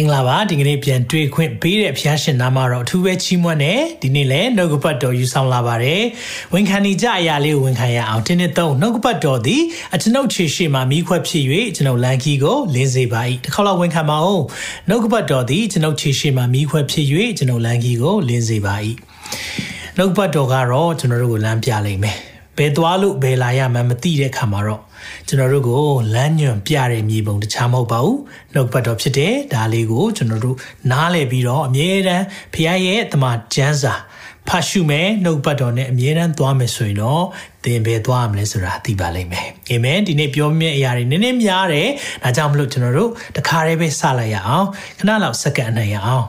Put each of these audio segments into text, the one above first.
င်္ဂလာပါဒီကနေ့ပြန်တွေ့ခွင့်ပေးတဲ့ဖျားရှင်နာမတော်အထူးပဲချီးမွမ်းတယ်ဒီနေ့လည်းနှုတ်ကပတ်တော်ယူဆောင်လာပါတယ်ဝန်ခံနေကြအရာလေးကိုဝန်ခံရအောင်တင်းနဲ့သုံးနှုတ်ကပတ်တော်သည်အကျွန်ုပ်ခြေရှိမှမိခွက်ဖြစ်၍ကျွန်ုပ်လန်ကီကိုလင်းစေပါ၏တစ်ခေါက်လောက်ဝန်ခံပါဦးနှုတ်ကပတ်တော်သည်ကျွန်ုပ်ခြေရှိမှမိခွက်ဖြစ်၍ကျွန်ုပ်လန်ကီကိုလင်းစေပါ၏နှုတ်ကပတ်တော်ကတော့ကျွန်တော်တို့ကိုလမ်းပြလိမ့်မယ်ဘယ်သွားလို့ဘယ်လာရမှန်းမသိတဲ့ခါမှာတော့ ကျွန်တော်တို့ကိုလမ်းညွန်ပြတဲ့မြေပုံတခြားမဟုတ်ပါဘူးနှုတ်ပတ်တော်ဖြစ်တဲ့ဒါလေးကိုကျွန်တော်တို့နားလည်ပြီးတော့အမြဲတမ်းဖခင်ရဲ့တမန်ကျမ်းစာဖတ်ရှုမယ်နှုတ်ပတ်တော်နဲ့အမြဲတမ်းသွားမယ်ဆိုရင်တော့သင်ပဲသွားရမလဲဆိုတာသိပါလိမ့်မယ်အာမင်ဒီနေ့ပြောမယ့်အရာတွေနည်းနည်းများတယ်ဒါကြောင့်မလို့ကျွန်တော်တို့တခါတည်းပဲစလိုက်ရအောင်ခဏလောက်စက္ကန့်အနိုင်ရအောင်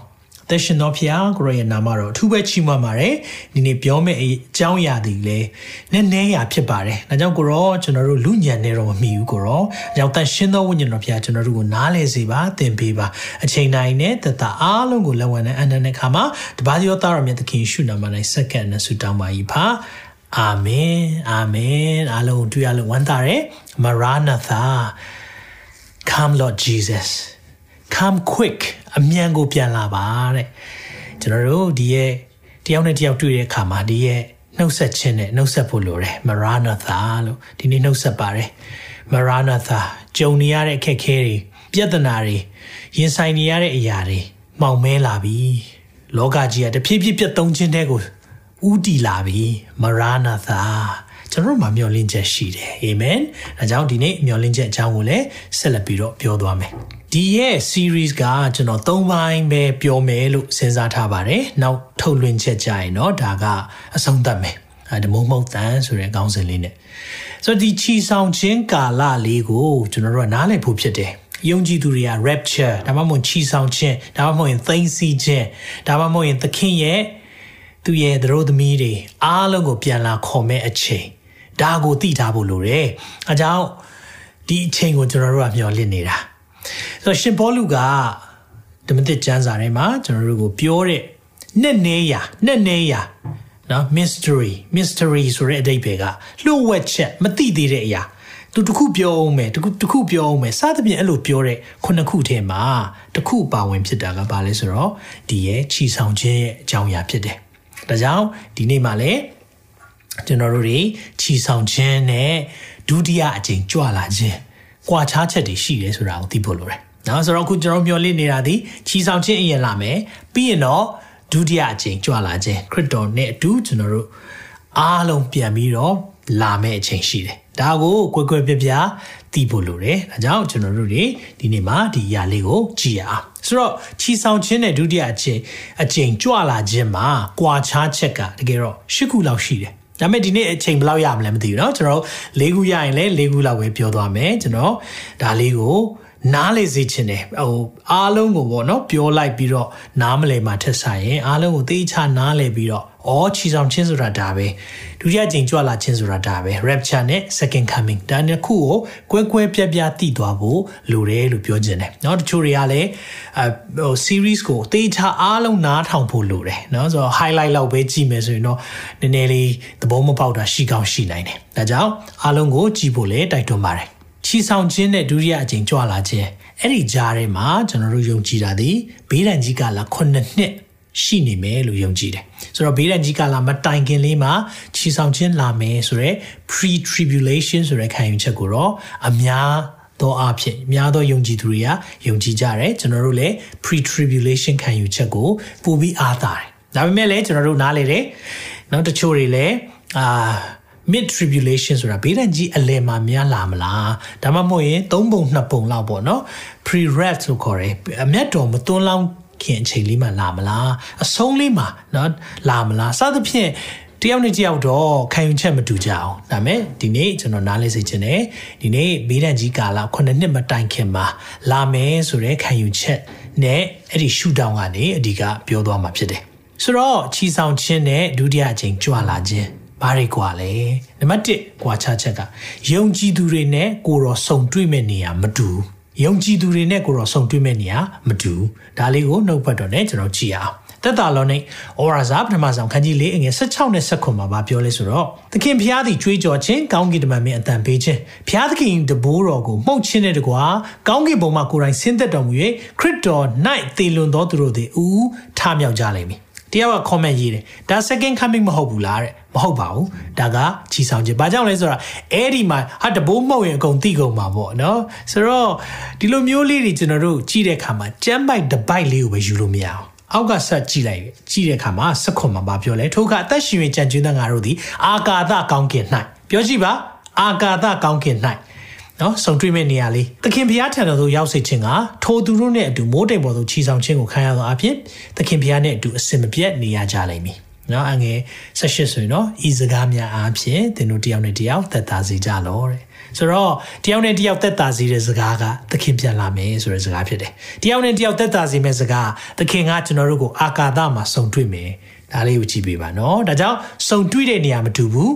သက်ရှင်တော်ဖျားကိုရရဲ့နာမတော်အထူးပဲချီးမွမ်းပါတယ်ဒီနေ့ပြောမယ့်အကြောင်းအရာတွေလည်းနည်းနည်းရာဖြစ်ပါတယ်ဒါကြောင့်ကိုရောကျွန်တော်တို့လူညံနေတော့မမီဘူးကိုရောအကြောင်းသက်ရှင်တော်ဝိညာဉ်တော်ဖျားကျွန်တော်တို့ကိုနားလဲစေပါသင်ပေးပါအချိန်တိုင်းနဲ့တသက်အားလုံးကိုလက်ဝဲနဲ့အနန္တခါမှာတပါးရောသားတော်မြတ်သခင်ရှုနာမ၌စက္ကန့်နဲ့ဆုတောင်းပါ၏ပါအာမင်အာမင်အားလုံးတွေ့ရလို့ဝမ်းသာတယ်မရာနာသာ come lord jesus come quick အမြန်ကိုပြန်လာပါတဲ့ကျွန်တော်တို့ဒီရဲ့တယောက်နဲ့တယောက်တွေ့တဲ့အခါမှာဒီရဲ့နှုတ်ဆက်ခြင်းနဲ့နှုတ်ဆက်ဖို့လိုတယ်မရာနာသာလို့ဒီနေ့နှုတ်ဆက်ပါတယ်မရာနာသာကြုံနေရတဲ့အခက်အခဲတွေပြဿနာတွေရင်ဆိုင်နေရတဲ့အရာတွေမှောင်မဲလာပြီလောကကြီးကတဖြည်းဖြည်းပြတ်သုံးခြင်းတဲ့ကိုဥတီလာပြီမရာနာသာကျွန်တော်တို့မှာမျှော်လင့်ချက်ရှိတယ်အာမင်ဒါကြောင့်ဒီနေ့မျှော်လင့်ချက်အကြောင်းကိုလည်းဆက်လက်ပြီးတော့ပြောသွားမယ် ဒီရဲ့ series ကကျွန်တော်၃ပိုင်းပဲပြောမယ်လို့စဉ်းစားထားပါတယ်နောက်ထုတ်လွှင့်ချက်ကြရင်တော့ဒါကအဆုံးသတ်မယ်အဲမုံမုံတန်ဆိုတဲ့ခေါင်းစဉ်လေးနဲ့ဆိုတော့ဒီချီဆောင်ခြင်းကာလလေးကိုကျွန်တော်တို့ကနားလည်ဖို့ဖြစ်တယ်ယုံကြည်သူတွေက rapture ဒါမှမဟုတ်ချီဆောင်ခြင်းဒါမှမဟုတ်ရင်သိမ်းဆီးခြင်းဒါမှမဟုတ်ရင်သခင်ရဲ့သူရဲ့သတို့သမီးတွေအားလုံးကိုပြန်လာခေါ်မဲ့အချိန်ဒါကိုသိထားဖို့လိုတယ်အကြောင်းဒီအချိန်ကိုကျွန်တော်တို့ကမျှော်လင့်နေတာ ဆိုတော့ရှင်ဘောလူကဓမ္မသစ်ကျမ်းစာထဲမှာကျွန်တော်တို့ကိုပြောတဲ့နဲ့နေရနဲ့နေရနော် mystery mystery ဆိုတဲ့အဓိပ္ပာယ်ကလှုပ်ဝက်ချက်မသိသေးတဲ့အရာသူတခုပြောအောင်မယ်တခုတခုပြောအောင်မယ်စသဖြင့်အဲ့လိုပြောတဲ့ခုနှစ်ခုထဲမှာတခုပါဝင်ဖြစ်တာကဘာလဲဆိုတော့ဒီရဲ့ခြီဆောင်ခြင်းရဲ့အကြောင်းအရာဖြစ်တယ်ဒါကြောင့်ဒီနေ့မှာလည်းကျွန်တော်တို့တွေခြီဆောင်ခြင်းနဲ့ဒုတိယအကြိမ်ကြွလာခြင်း ကွာခြားချက်တွေရှိတယ်ဆိုတာကိုသိဖို့လိုတယ်။နော်ဆိုတော့အခုကျွန်တော်မျှော်လင့်နေတာဒီခြီဆောင်ခြင်းအရင်လာမယ်ပြီးရင်တော့ဒုတိယအကြိမ်ကြွလာခြင်းခရစ်တော်နဲ့အတူကျွန်တော်တို့အားလုံးပြန်ပြီးတော့လာမယ့်အချိန်ရှိတယ်။ဒါကိုကွယ်ကွယ်ပြပြသိဖို့လိုတယ်။ဒါကြောင့်ကျွန်တော်တို့တွေဒီနေ့မှာဒီຢာလေးကိုကြည့်ရအောင်။ဆိုတော့ခြီဆောင်ခြင်းနဲ့ဒုတိယအချိန်အချိန်ကြွလာခြင်းမှာကွာခြားချက်ကတကယ်တော့၈ခုလောက်ရှိတယ် ဒါပေမဲ့ဒီနေ့အချိန်ဘယ်လောက်ရမလဲမသိဘူးเนาะကျွန်တော်၄ခုရရင်လည်း၄ခုလောက်ပဲပြောသွားမယ်ကျွန်တော်ဒါလေးကိုနားလေစေချင်တယ်ဟိုအားလုံးကိုပေါ့နော်ပြောလိုက်ပြီးတော့နားမလဲမှာထက်ဆိုင်ရင်အားလုံးကိုသေချာနားလဲပြီးတော့ ။အော်ခြေဆောင်ခြင်းဆိုတာဒါပဲ။ဒုတိယကြိမ်ကြွလာခြင်းဆိုတာဒါပဲ။ rapture နဲ့ second coming ဒါနှစ်ခုကိုကွဲကွဲပြားပြားသိသွားဖို့လိုတယ်လို့ပြောခြင်းတယ်။နော်တချို့တွေကလည်းအဟို series ကိုအသေးချာအားလုံးနားထောင်ဖို့လိုတယ်။နော်ဆိုတော့ highlight လောက်ပဲကြည့်မယ်ဆိုရင်တော့နည်းနည်းလေးသဘောမပေါက်တာရှိကောင်းရှိနိုင်တယ်။ဒါကြောင့်အားလုံးကိုကြည့်ဖို့လည်းတိုက်တွန်းပါတယ်။ခြေဆောင်ခြင်းနဲ့ဒုတိယအကြိမ်ကြွလာခြင်းအဲ့ဒီကြားထဲမှာကျွန်တော်တို့ယုံကြည်တာဒီဘေးဒဏ်ကြီးကလာ9နှစ် ရှိနေမယ်လို့ယုံကြည်တယ်ဆိုတော့ဘေးဒဏ်ကြီးကလာမတိုင်ခင်လေးမှာချီဆောင်ခြင်းလာမယ်ဆိုတော့ pre tribulation ဆိုတဲ့ခံယူချက်ကိုတော့အများသောအဖြစ်အများသောယုံကြည်သူတွေကယုံကြည်ကြတယ်ကျွန်တော်တို့လည်း pre tribulation ခံယူချက်ကိုပို့ပြီးအားသာတယ်ဒါပေမဲ့လည်းကျွန်တော်တို့နားလေတယ်နောက်တချို့တွေလည်းအာ mid tribulation ဆိုတာဘေးဒဏ်ကြီးအလယ်မှာများလာမလားဒါမှမဟုတ်ရင်၃ပုံ၂ပုံလောက်ပေါ့နော် pre red ဆိုခေါ်တယ်အမျက်တော်မသွန်းလောင်း ခင်အချိန်လေးမှလာမလားအဆုံးလေးမှเนาะလာမလားစသဖြင့်တယောက်နဲ့တယောက်တော့ခံယူချက်မတူကြအောင်ဒါမဲ့ဒီနေ့ကျွန်တော်နားလဲစေချင်တယ်ဒီနေ့ဘေးဒဏ်ကြီးကာလ9နှစ်မတိုင်ခင်မှာလာမယ်ဆိုတဲ့ခံယူချက်နဲ့အဲ့ဒီရှူတောင်းကနေအဓိကပြောသွားမှာဖြစ်တယ်ဆိုတော့ချီဆောင်ခြင်းနဲ့ဒုတိယအချိန်ကြွလာခြင်းဘာတွေကွာလဲနံပါတ်1ကွာခြားချက်ကယုံကြည်သူတွေနဲ့ကိုရောစုံတွေ့မဲ့နေရမတူ ယုံကြည်သူတွေနဲ့ကိုတော့ဆုံတွေ့မဲ့နေရမတူဒါလေးကိုနှုတ်ပတ်တော်နဲ့ကျွန်တော်ကြည့်အောင်သက်တာလောနဲ့ဩရာဇာပထမဆုံးခန်းကြီးလေးအငယ်16နဲ့19မှာပြောလဲဆိုတော့သခင်ဖျားသည်ကြွေးကြော်ခြင်းကောင်းကင်တမန်မင်းအတန်ပေးခြင်းဖျားသခင်တဘိုးတော်ကိုမှုတ်ခြင်းနဲ့တကွာကောင်းကင်ဘုံမှာကိုယ်တိုင်ဆင်းသက်တော်မူ၍ခရစ်တော်၌သေလွန်သောသူတို့သည်အူးထမြောက်ကြလိမ့်မည် တယောက်က comment ရေးတယ်ဒါ second coming မဟုတ်ဘူးလားတဲ့မဟုတ်ပါဘူးဒါကချီဆောင်ခြင်းဘာကြောင့်လဲဆိုတော့အဲ့ဒီမှာဟာတဘိုးမှုတ်ရင်အကုန်သိကုန်မှာပေါ့နော်ဆိုတော့ဒီလိုမျိုးလေးတွေကျွန်တော်တို့ကြည့်တဲ့အခါမှာကျမ်းပိုက်တပိုက်လေးကိုပဲယူလို့မရအောင်အောက်ကဆက်ကြည့်လိုက်ကြည့်တဲ့အခါမှာစခွန်မှာပြောလဲထို့ကအသက်ရှင်ရင်ကြံကျွန်းတဲ့ငါတို့သည်အာကာသကောင်းကင်၌ပြောကြည့်ပါအာကာသကောင်းကင်၌ နော်ဆုံတွေ့မဲ့နေရာလေးသခင်ဘုရားထံတော်သို့ရောက်စေခြင်းကထိုသူတို့နဲ့အတူမိုးတိမ်ပေါ်သို့ခြီဆောင်ခြင်းကိုခံရသောအဖြစ်သခင်ဘုရားနဲ့အတူအစင်မပြတ်နေရကြလိမ့်မည်နော်အငယ်၁၈ဆိုရင်တော့ဤစကားများအားဖြင့်သင်တို့တယောက်နဲ့တယောက်သက်သာစေကြလောတဲ့ဆိုတော့တယောက်နဲ့တယောက်သက်သာစေတဲ့စကားကသခင်ပြန်လာမယ်ဆိုတဲ့စကားဖြစ်တယ်တယောက်နဲ့တယောက်သက်သာစေမယ့်စကားသခင်ကကျွန်တော်တို့ကိုအာကာသမှာဆုံတွေ့မယ်ဒါလေးကိုကြည့်ပေးပါနော်ဒါကြောင့်ဆုံတွေ့တဲ့နေရာမတူဘူး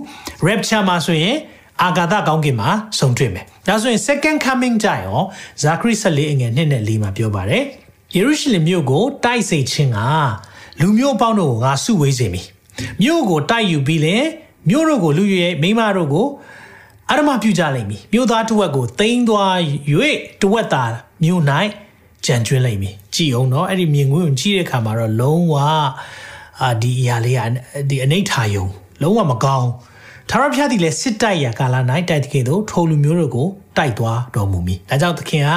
rapture မှာဆိုရင် အာဂါသကောင်းကင်မှာဆုံတွေ့မယ်။ဒါဆိုရင် second coming ကြရောဇာခရီ14အငယ်1နဲ့4မှာပြောပါတယ်။ယေရုရှလင်မြို့ကိုတိုက်စေခြင်းကလူမျိုးအပေါင်းတို့ကိုငါစုဝေးစေမည်။မြို့ကိုတိုက်ယူပြီးလေမြို့တို့ကိုလူရဲမိမတို့ကိုအရမပြုကြလိမ့်မည်။မြို့သားတစ်ဝက်ကိုတိမ့်သွား၍တစ်ဝက်သာမြို့၌ကြံကျွင်းလိမ့်မည်။ကြည်အောင်နော်အဲ့ဒီမြင်ကွင်းကိုကြည့်တဲ့အခါမှာတော့လုံးဝအာဒီအရာလေးကဒီအနိဋ္ဌာယုံလုံးဝမကောင်းဘူး ထာဝရဘုရားသည်လည်းစစ်တိုက်ရာကာလ၌တိုက်တကယ်သို့ထိုလူမျိုးတို့ကိုတိုက်သွားတော်မူမည်။ဒါကြောင့်သခင်က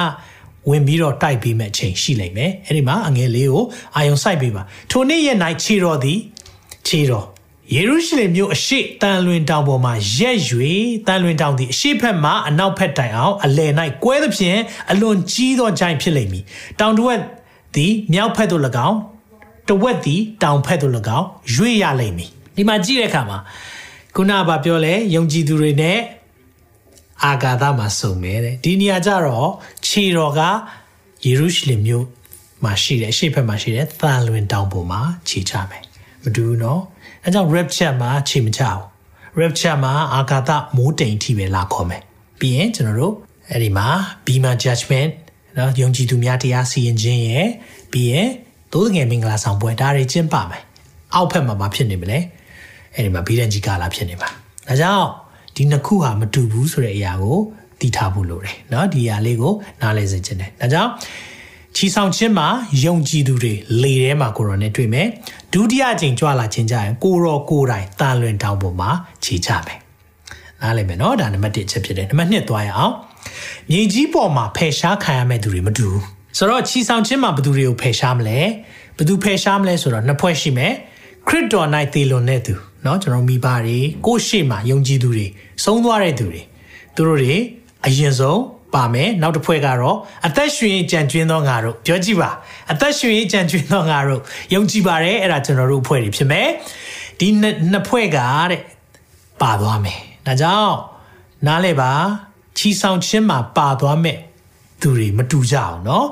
ဝင်ပြီးတော့တိုက်ပေးမဲ့အချိန်ရှိလိမ့်မယ်။အဲဒီမှာအငယ်လေးကိုအာယုံစိုက်ပေးပါ။ထိုနေ့ရက်၌ခြေတော်သည်ခြေတော်ယေရုရှလင်မြို့အရှိတန်လွင်တောင်ပေါ်မှာရက်၍တန်လွင်တောင်သည်အရှိဘက်မှအနောက်ဘက်တိုင်အောင်အလယ်၌ကွဲသဖြင့်အလွန်ကြီးသောဂျိုင်ဖြစ်လိမ့်မည်။တောင်တဝက်သည်မြောက်ဘက်သို့၎င်းတဝက်သည်တောင်ဘက်သို့၎င်းရွေ့ရလိမ့်မည်။ဒီမှာကြည့်တဲ့အခါမှာ ခုနကပြောလဲယုံကြည်သူတွေနဲ့အာဂါသမှာစုံမယ်တဲ့ဒီနေရာကျတော့ခြေတော်ကယေရုရှလင်မြို့မှာရှိတယ်အရှိတ်ဘက်မှာရှိတယ်သန်လွင်တောင်ပေါ်မှာခြေချမယ်မတူဘူးเนาะအဲကြောင့် rapture မှာခြေမချဘူး rapture မှာအာဂါသမိုးတိမ်ထိပဲလာခေါ်မယ်ပြီးရင်ကျွန်တော်တို့အဲ့ဒီမှာ bema judgment เนาะယုံကြည်သူများတရားစီရင်ခြင်းရယ်ပြီးရင်သိုးငယ်မင်္ဂလာဆောင်ပွဲဒါတွေကျင်းပမယ်အောက်ဖက်မှာမဖြစ်နေမလဲ အဲ့ဒီမှာဘီဒန်ကြီးကာလာဖြစ်နေမှာဒါကြောင့်ဒီနှစ်ခုဟာမတူဘူးဆိုတဲ့အရာကိုသိထားဖို့လိုတယ်เนาะဒီအရာလေးကိုနားလည်စေချင်တယ်ဒါကြောင့်ချီဆောင်ခြင်းမှာယုံကြည်သူတွေလေထဲမှာကိုရောနဲ့တွေ့မယ်ဒုတိယအကြိမ်ကြွလာခြင်းကြရင်ကိုရောကိုတိုင်တာလွင်တောင်ပေါ်မှာခြေချမယ်နားလည်မယ်เนาะဒါနံပါတ်1ချက်ဖြစ်တယ်နံပါတ်2သွားရအောင်မြေကြီးပေါ်မှာဖယ်ရှားခံရမယ့်သူတွေမတူဘူးဆိုတော့ချီဆောင်ခြင်းမှာဘယ်သူတွေကိုဖယ်ရှားမလဲဘယ်သူဖယ်ရှားမလဲဆိုတော့နှစ်ဖွဲ့ရှိမယ်ခရစ်တော်၌တည်လွန်တဲ့သူ เนาะကျွန်တော်မိဘတွေကိုရှေ့မှာယုံကြည်သူတွေဆုံးသွားတဲ့သူတွေသူတို့တွေအရင်ဆုံးပါမယ်နောက်တစ်ဖွဲ့ကတော့အသက်ရှင်ကြံကျွင်းသောငါတို့ပြောကြည့်ပါအသက်ရှင်ကြံကျွင်းသောငါတို့ယုံကြည်ပါတယ်အဲ့ဒါကျွန်တော်တို့အဖွဲ့တွေဖြစ်မယ်ဒီနှစ်ဖွဲ့ကတဲ့ပါသွားမယ်ဒါကြောင့်နားလဲပါချီဆောင်ခြင်းမှာပါသွားမယ်သူတွေမတူကြအောင်เนาะ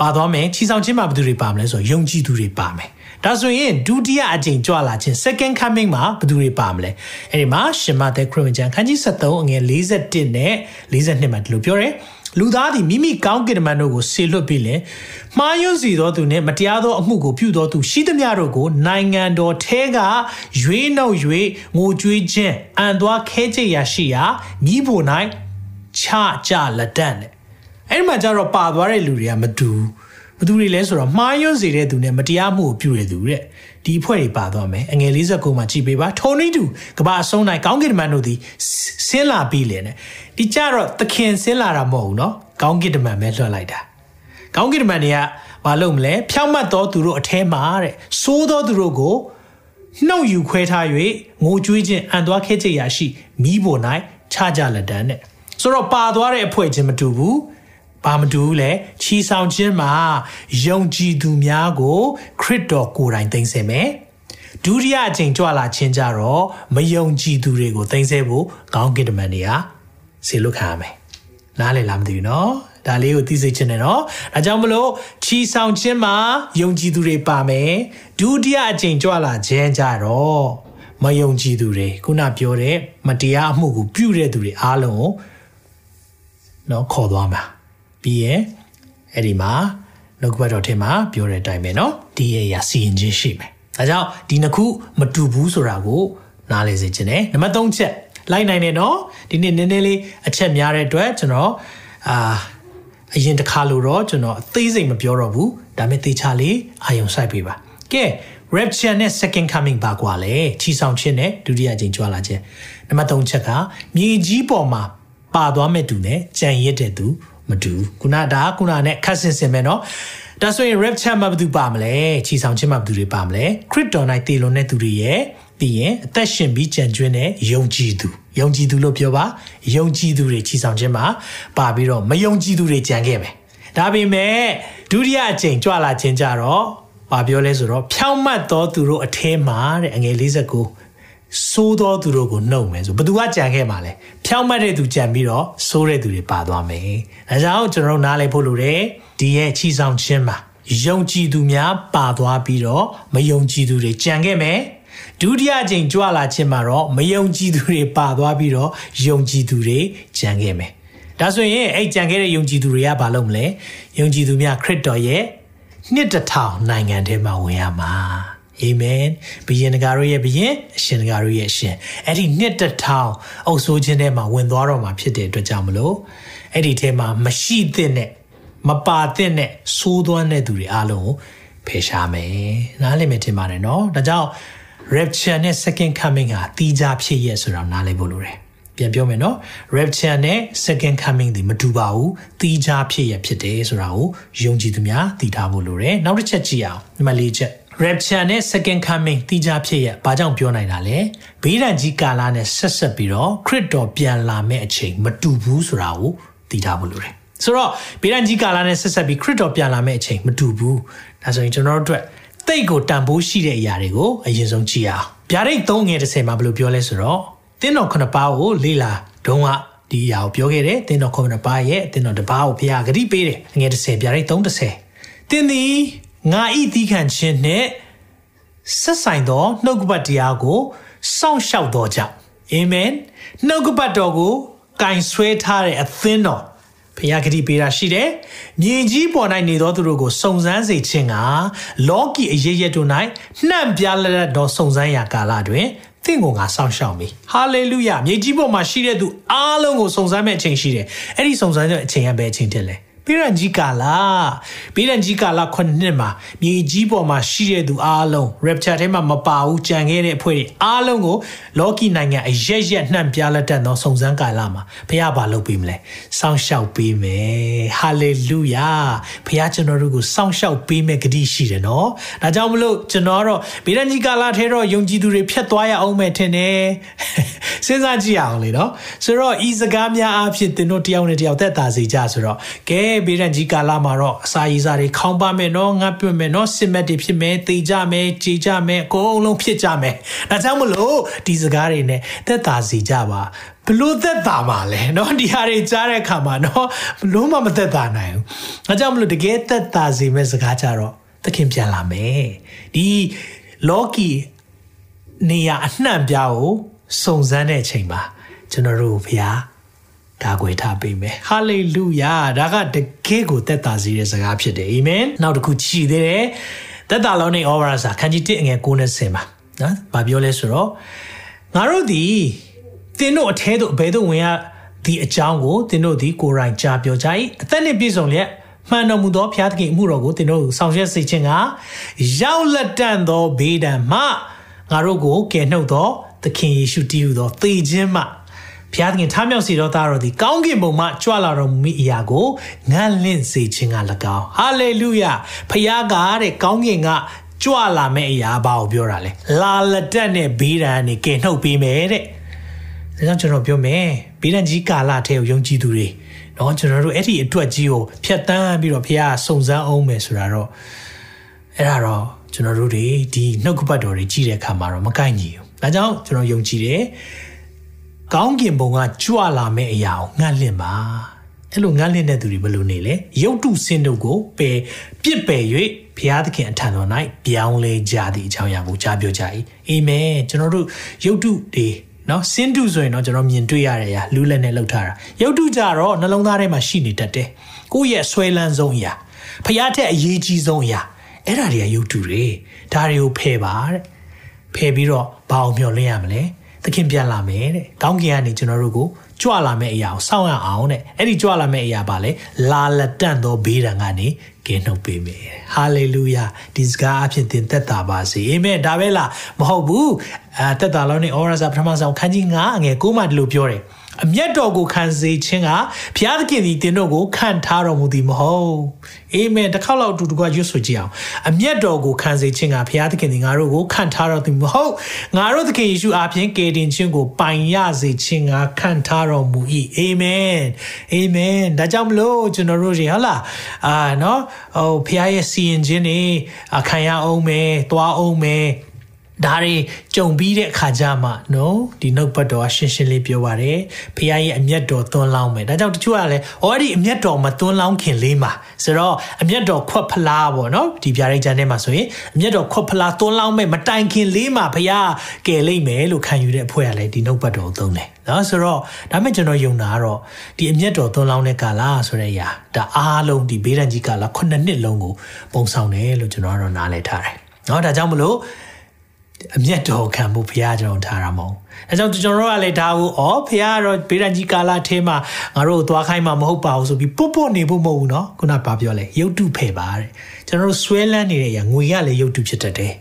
ပါသွားမယ်ချီဆောင်ခြင်းမှာဘယ်သူတွေပါမလဲဆိုတော့ယုံကြည်သူတွေပါမယ် ဒါဆိုရင်ဒုတိယအကြိမ်ကြွလာခြင်း second coming မှာဘယ်သူတွေပါမလဲအဲ့ဒီမှာရှင်မသက်ခရစ်ဝင်ကျမ်းခန်းကြီး73အငယ်41နဲ့42မှာဒီလိုပြောတယ်လူသားသည်မိမိကောင်းကင်တမန်တို့ကိုဆေလွတ်ပြီးလင်မှားယွင်းစီသောသူနှင့်မတရားသောအမှုကိုပြုသောသူရှိသမျှတို့ကိုနိုင်ငံတော်ထဲကရွေးနှုတ်၍ငိုကြွေးခြင်းအံသွားခဲကြရာရှိရာမိဖို့၌ချကြလက်တန့်တဲ့အဲ့ဒီမှာကျတော့ပါသွားတဲ့လူတွေကမတူဘူး ဘသူတွေလဲဆိုတော့မှားယွန်းစေတဲ့သူနဲ့မတရားမှုကိုပြုတဲ့သူတဲ့ဒီအဖွဲ့တွေပါသွားမယ်အငယ်59မှာကြည်ပေးပါထုံနေတူကဘာအဆုံး၌ကောင်းကင်တမန်တို့သည်ဆင်းလာပြီးလေနဲ့ဒီကြတော့သခင်ဆင်းလာတာမဟုတ်ဘူးเนาะကောင်းကင်တမန်ပဲလွှတ်လိုက်တာကောင်းကင်တမန်တွေကမလုပ်မလဲဖြောင့်မတ်သောသူတို့အထဲမှာတဲ့စိုးသောသူတို့ကိုနှုတ်ယူခွဲထား၍ငိုကြွေးခြင်းအံသွားခဲကြရာရှိမိဖို့၌ခြားကြလက်တန်းတဲ့ဆိုတော့ပါသွားတဲ့အဖွဲ့ချင်းမတူဘူး ဘာမတူလဲချီဆောင်ခြင်းမှာယုံကြည်သူများကိုခရစ်တော်ကိုယ်တိုင်သိမ်းဆည်းမယ်ဒုတိယအကြိမ်ကြွလာခြင်းကြတော့မယုံကြည်သူတွေကိုသိမ်းဆည်းဖို့ခေါင်းကိတမန်တွေကစေလွတ်ခံရမယ်နားလည်လားမသိဘူးနော်ဒါလေးကိုသိစေချင်တယ်နော်ဒါကြောင့်မလို့ချီဆောင်ခြင်းမှာယုံကြည်သူတွေပါမယ်ဒုတိယအကြိမ်ကြွလာခြင်းကြတော့မယုံကြည်သူတွေခုနပြောတဲ့မတရားအမှုကိုပြုတဲ့သူတွေအားလုံးကိုနော်ခေါ်သွားမှာ ပြီးရင် အဲ့ဒီမှာနှုတ်ကပတ်တော်ထဲမှာပြောတဲ့အတိုင်းပဲเนาะဒီရဲ့ရစီရင်ခြင်းရှိမယ်ဒါကြောင့်ဒီနှစ်ခုမတူဘူးဆိုတာကိုနားလည်စေချင်တယ်နံပါတ်3ချက်လိုက်နိုင်တယ်เนาะဒီနေ့နည်းနည်းလေးအချက်များတဲ့အတွက်ကျွန်တော်အာအရင်တစ်ခါလို့တော့ကျွန်တော်အသေးစိတ်မပြောတော့ဘူးဒါပေမဲ့သေချာလေးအာယုံစိုက်ပေးပါကဲ rapture နဲ့ second coming ပါကွာလေချီဆောင်ခြင်းနဲ့ဒုတိယအကြိမ်ကြွလာခြင်းနံပါတ်3ချက်ကမြေကြီးပေါ်မှာပါသွားမဲ့သူနဲ့ကြံရစ်တဲ့သူ မတူခုနဒါခုနနဲ့ခတ်ဆင်ဆင်ပဲเนาะဒါဆိုရင် rapture မှာဘယ်သူပါမလဲချီဆောင်ခြင်းမှာဘယ်သူတွေပါမလဲ crypto ၌တည်လွန်တဲ့သူတွေရဲ့ပြီးရင်အသက်ရှင်ပြီးကြံကျွင်းတဲ့ယုံကြည်သူယုံကြည်သူလို့ပြောပါယုံကြည်သူတွေချီဆောင်ခြင်းမှာပါပြီးတော့မယုံကြည်သူတွေကြံခဲ့မယ်ဒါပေမဲ့ဒုတိယအကြိမ်ကြွလာခြင်းကြတော့ဘာပြောလဲဆိုတော့ဖြောင်းမတ်တော်သူတို့အထဲမှာတဲ့အငယ်59 စိုးသောသူတို့ကိုနှုတ်မယ်ဆိုဘသူကကြံခဲ့မှာလဲဖြောင်းမတ်တဲ့သူကြံပြီးတော့စိုးတဲ့သူတွေပါသွားမယ်။ဒါကြောင့်ကျွန်တော်တို့နားလည်ဖို့လိုတယ်ဒီရဲ့ချီဆောင်ခြင်းမှာယုံကြည်သူများပါသွားပြီးတော့မယုံကြည်သူတွေကြံခဲ့မယ်။ဒုတိယအကြိမ်ကြွလာခြင်းမှာတော့မယုံကြည်သူတွေပါသွားပြီးတော့ယုံကြည်သူတွေကြံခဲ့မယ်။ဒါဆိုရင်အဲ့ကြံခဲ့တဲ့ယုံကြည်သူတွေကဘာလုပ်မလဲ။ယုံကြည်သူများခရစ်တော်ရဲ့နှစ်တထောင်နိုင်ငံထဲမှာဝင်ရမှာ အာမင်ဘုရင်တကာတို့ရဲ့ဘုရင်အရှင်တကာတို့ရဲ့အရှင်အဲ့ဒီနှစ်တထောင်အုပ်ဆိုးခြင်းထဲမှာဝင်သွားတော့မှာဖြစ်တဲ့အတွက်ကြောင့်မလို့အဲ့ဒီထဲမှာမရှိသင့်တဲ့မပါသင့်တဲ့ဆိုးသွမ်းတဲ့သူတွေအားလုံးကိုဖယ်ရှားမယ်နားလည်မယ်ထင်ပါတယ်နော်ဒါကြောင့် rapture နဲ့ second coming ဟာတီးခြားဖြစ်ရဲ့ဆိုတော့နားလည်ဖို့လိုတယ်ပြန်ပြောမယ်နော် rapture နဲ့ second coming ဒီမတူပါဘူးတီးခြားဖြစ်ရဖြစ်တယ်ဆိုတာကိုယုံကြည်သူများသိထားဖို့လိုတယ်နောက်တစ်ချက်ကြည့်အောင်ဒီမှာလေးချက် rapture နဲ့ second coming တီးခြားဖြစ်ရဘာကြောင့်ပြောနိုင်တာလဲဘေးဒဏ်ကြီးကာလနဲ့ဆက်ဆက်ပြီးတော့ခရစ်တော်ပြန်လာမယ့်အချိန်မတူဘူးဆိုတာကိုသိထားဖို့လိုတယ်ဆိုတော့ဘေးဒဏ်ကြီးကာလနဲ့ဆက်ဆက်ပြီးခရစ်တော်ပြန်လာမယ့်အချိန်မတူဘူးဒါဆိုရင်ကျွန်တော်တို့အတွက်တိတ်ကိုတန်ဖိုးရှိတဲ့အရာတွေကိုအရင်ဆုံးကြည့်အောင်ဗျာဒိတ်3ငယ်30မှာဘယ်လိုပြောလဲဆိုတော့တင်းတော်ခုနှစ်ပါးကိုလေ့လာတုံးကဒီအရာကိုပြောခဲ့တယ်တင်းတော်ခုနှစ်ပါးရဲ့တင်းတော်တစ်ပါးကိုဘုရားဂတိပေးတယ်ငယ်30ဗျာဒိတ်330တင်းသည် ငါဤသီးခံခြင်းနဲ့ဆက်ဆိုင်သောနှုတ်ကပတ်တရားကိုစောင့်ရှောက်တော်ကြောင့်အာမင်နှုတ်ကပတ်တော်ကိုကင်ဆွဲထားတဲ့အသင်းတော်ဖျားဂတိပေးတာရှိတယ်။မြင်ကြီးပေါ်၌နေသောသူတို့ကိုစုံစမ်းစေခြင်းကလောကီအရေးရက်တို့၌နှံ့ပြလက်တော်စုံစမ်းရာကာလတွင်သင်ကိုငါစောင့်ရှောက်မိဟာလေလုယမြေကြီးပေါ်မှာရှိတဲ့သူအားလုံးကိုစုံစမ်းမဲ့အချိန်ရှိတယ်။အဲ့ဒီစုံစမ်းတဲ့အချိန်ကဘယ်အချိန်တည်းလဲ။ ပြည်ရန်ကြီးကာလာပြည်ရန်ကြီးကာလာခုနှစ်မှာမြေကြီးပေါ်မှာရှိတဲ့သူအားလုံး rapture ထဲမှာမပါဘူးကြံခဲ့တဲ့အဖွဲ့တွေအားလုံးကိုလောကီနိုင်ငံအရက်ရက်နှံ့ပြလက်တတ်သောစုံစမ်းကာလာမှာဘုရားဘာလုပ်ပေးမလဲစောင့်ရှောက်ပေးမယ်ဟာလေလုယာဘုရားကျွန်တော်တို့ကိုစောင့်ရှောက်ပေးမယ်ဂတိရှိတယ်နော်ဒါကြောင့်မလို့ကျွန်တော်တော့ပြည်ရန်ကြီးကာလာထဲတော့ယုံကြည်သူတွေဖြတ်သွားရအောင်မယ်ထင်တယ်စဉ်းစားကြည့်အောင်လေနော်ဆိုတော့ဤစကားများအဖြစ်သင်တို့တယောက်နဲ့တယောက်သက်သာစေကြဆိုတော့ကဲဘေးရန်ကြီးကာလမှာတော့အစာရေးစားတွေခေါင်းပါမယ်နော်ငတ်ပြမယ်နော်စစ်မက်တွေဖြစ်မယ်တေကြမယ်ကြေကြမယ်အကုန်လုံးဖြစ်ကြမယ်ဒါကြောင့်မလို့ဒီစကားတွေနဲ့သက်သာစေကြပါဘလို့သက်သာမှာလဲเนาะဒီဟာတွေကြားတဲ့အခါမှာเนาะဘလို့မှမသက်သာနိုင်ဘူး။အဲကြောင့်မလို့တကယ်သက်သာစေမဲ့စကားကြတော့သခင်ပြန်လာမယ်။ဒီလောကီနေရာအနှံ့ပြားကိုစုံစမ်းတဲ့အချိန်မှာကျွန်တော်တို့ဘုရား ကာကွယ်ထားပေးမယ်ဟာလေလုယာဒါကတကယ်ကိုသက်သာစေတဲ့စကားဖြစ်တယ်အာမင်နောက်တစ်ခုကြည်သေးတယ်သက်သာလောနေဩဝါဒစာခန်းကြီး1အငယ်90မှာနော်ဗာပြောလဲဆိုတော့ငါတို့ဒီသင်တို့အထဲသို့ဘယ်သို့ဝင်ရဒီအကြောင်းကိုသင်တို့ဒီကိုယ်တိုင်ကြားပြောကြ၏အသက်နှင့်ပြည့်စုံလျက်မှန်တော်မူသောဘုရားသခင်အမှုတော်ကိုသင်တို့ဆောင်ရွက်စေခြင်းကရောက်လက်တန့်သောဘေးဒဏ်မှငါတို့ကိုကယ်နှုတ်သောသခင်ယေရှုတည်ဟူသောသေခြင်းမှ ဘုရားသခင်ထားမြောက်စေတော်သားတော်သည်ကောင်းကင်ဘုံမှကြွလာတော်မူမိအရာကိုငန့်လင့်စေခြင်းက၎င်းဟာလေလုယဘုရားကတဲ့ကောင်းကင်ကကြွလာမယ့်အရာဘာကိုပြောတာလဲလာလက်တက်နဲ့ဘေးဒဏ်နဲ့ကယ်နှုတ်ပေးမယ်တဲ့ဒါကြောင့်ကျွန်တော်ပြောမယ်ဘေးဒဏ်ကြီးကာလထဲကိုယုံကြည်သူတွေတော့ကျွန်တော်တို့အဲ့ဒီအတွက်ကြီးကိုဖျက်တမ်းပြီးတော့ဘုရားစုံစမ်းအောင်မယ်ဆိုတာတော့အဲ့ဒါတော့ကျွန်တော်တို့တွေဒီနှုတ်ကပတ်တော်တွေကြီးတဲ့အခါမှာတော့မကိုက်ညီဘူးဒါကြောင့်ကျွန်တော်ယုံကြည်တယ် ကောင်းကင်ဘုံကကြွလာမယ့်အရာကိုငတ်လင့်ပါအဲ့လိုငတ်လင့်တဲ့သူတွေဘယ်လိုနေလဲရုပ်တုစင်တို့ကိုပယ်ပြစ်ပယ်၍ဘုရားသခင်အထံတော်၌ပြောင်းလဲကြသည့်အကြောင်းအရာကိုကြားပြောကြ၏အာမင်ကျွန်တော်တို့ရုပ်တုတွေနော်စင်တုဆိုရင်တော့ကျွန်တော်မြင်တွေ့ရတဲ့အရာလူလက်နဲ့လှုပ်ထားတာရုပ်တုကြတော့နှလုံးသားထဲမှာရှိနေတတ်တယ်ကိုယ့်ရဲ့ဆွဲလန်းဆုံးအရာဖျားထက်အရေးကြီးဆုံးအရာအဲ့ဒါတွေကယုတ်တူတွေဒါတွေကိုဖယ်ပါတဲ့ဖယ်ပြီးတော့ဘာအောင်မျှော်လင့်ရမလဲ သခင်ပြန်လာမယ်တဲ့ကောင်းကင်ကနေကျွန်တော်တို့ကိုကြွလာမယ့်အရာကိုစောင့်ရအောင်တဲ့အဲ့ဒီကြွလာမယ့်အရာပါလေလာလက်တန့်သောဘေးဒဏ်ကနေကင်းနှုတ်ပေးမယ်ဟာလေလုယာဒီစကားအဖြစ်သင်သက်တာပါစေအာမင်ဒါပဲလားမဟုတ်ဘူးအဲသက်တာလုံးနေဩရစာပထမဆုံးခန်းကြီး9အငယ်9မှာဒီလိုပြောတယ် အမျက်တော်ကိုခံစေခြင်းကဘုရားသခင်သည်တင်တို့ကိုခံထားတော်မူသည်မဟုတ်အာမင်တစ်ခေါက်လောက်အတူတကွရွတ်ဆိုကြည့်အောင်အမျက်တော်ကိုခံစေခြင်းကဘုရားသခင်သည်ငါတို့ကိုခံထားတော်သည်မဟုတ်ငါတို့သခင်ယေရှုအားဖြင့်ကယ်တင်ခြင်းကိုပိုင်ရစေခြင်းကခံထားတော်မူ၏အာမင်အာမင်ဒါကြောင့်မလို့ကျွန်တော်တို့တွေဟုတ်လားအာနော်ဟိုဘုရားရဲ့စီရင်ခြင်းတွေခံရအောင်မယ်သွားအောင်မယ် ဒါတွေကြုံပြီးတဲ့အခါကျမှနော်ဒီနှုတ်ပတ်တော်ရှင်းရှင်းလေးပြောပါတယ်ဖခင်ရဲ့အမျက်တော်သွန်းလောင်းမယ်ဒါကြောင့်တချို့ကလည်းအော်ဒီအမျက်တော်မသွန်းလောင်းခင်လေးမှာဆိုတော့အမျက်တော်ခွက်ဖလားပေါ့နော်ဒီပြားရိတ်ချမ်းထဲမှာဆိုရင်အမျက်တော်ခွက်ဖလားသွန်းလောင်းမယ်မတိုင်ခင်လေးမှာဖခင်ကယ်လိမ့်မယ်လို့ခံယူတဲ့အဖွဲ့ကလည်းဒီနှုတ်ပတ်တော်ကိုသုံးတယ်နော်ဆိုတော့ဒါမဲ့ကျွန်တော်ယုံတာကတော့ဒီအမျက်တော်သွန်းလောင်းတဲ့ကာလဆိုတဲ့အရာဒါအားလုံးဒီဘေးဒဏ်ကြီးကာလ9နှစ်လုံးကိုပုံဆောင်တယ်လို့ကျွန်တော်ကတော့နားလည်ထားတယ်နော်ဒါကြောင့်မလို့ အမျက်တော်ခံဖို့ဘုရားကျွန်တော်ထားတာမဟုတ်အဲကြောင့်ကျွန်တော်တို့ကလည်းဒါကိုဩဘုရားကတော့ဘေးရန်ကြီးကာလာထဲမှာငါတို့သွားခိုင်းမှာမဟုတ်ပါဘူးဆိုပြီးပုတ်ပုတ်နေဖို့မဟုတ်ဘူးเนาะခုနကပြောလဲရုပ်တုဖယ်ပါတဲ့ကျွန်တော်တို့ဆွဲလန်းနေတဲ့အရာငွေကလည်းရုပ်တုဖြစ်တတ်တယ်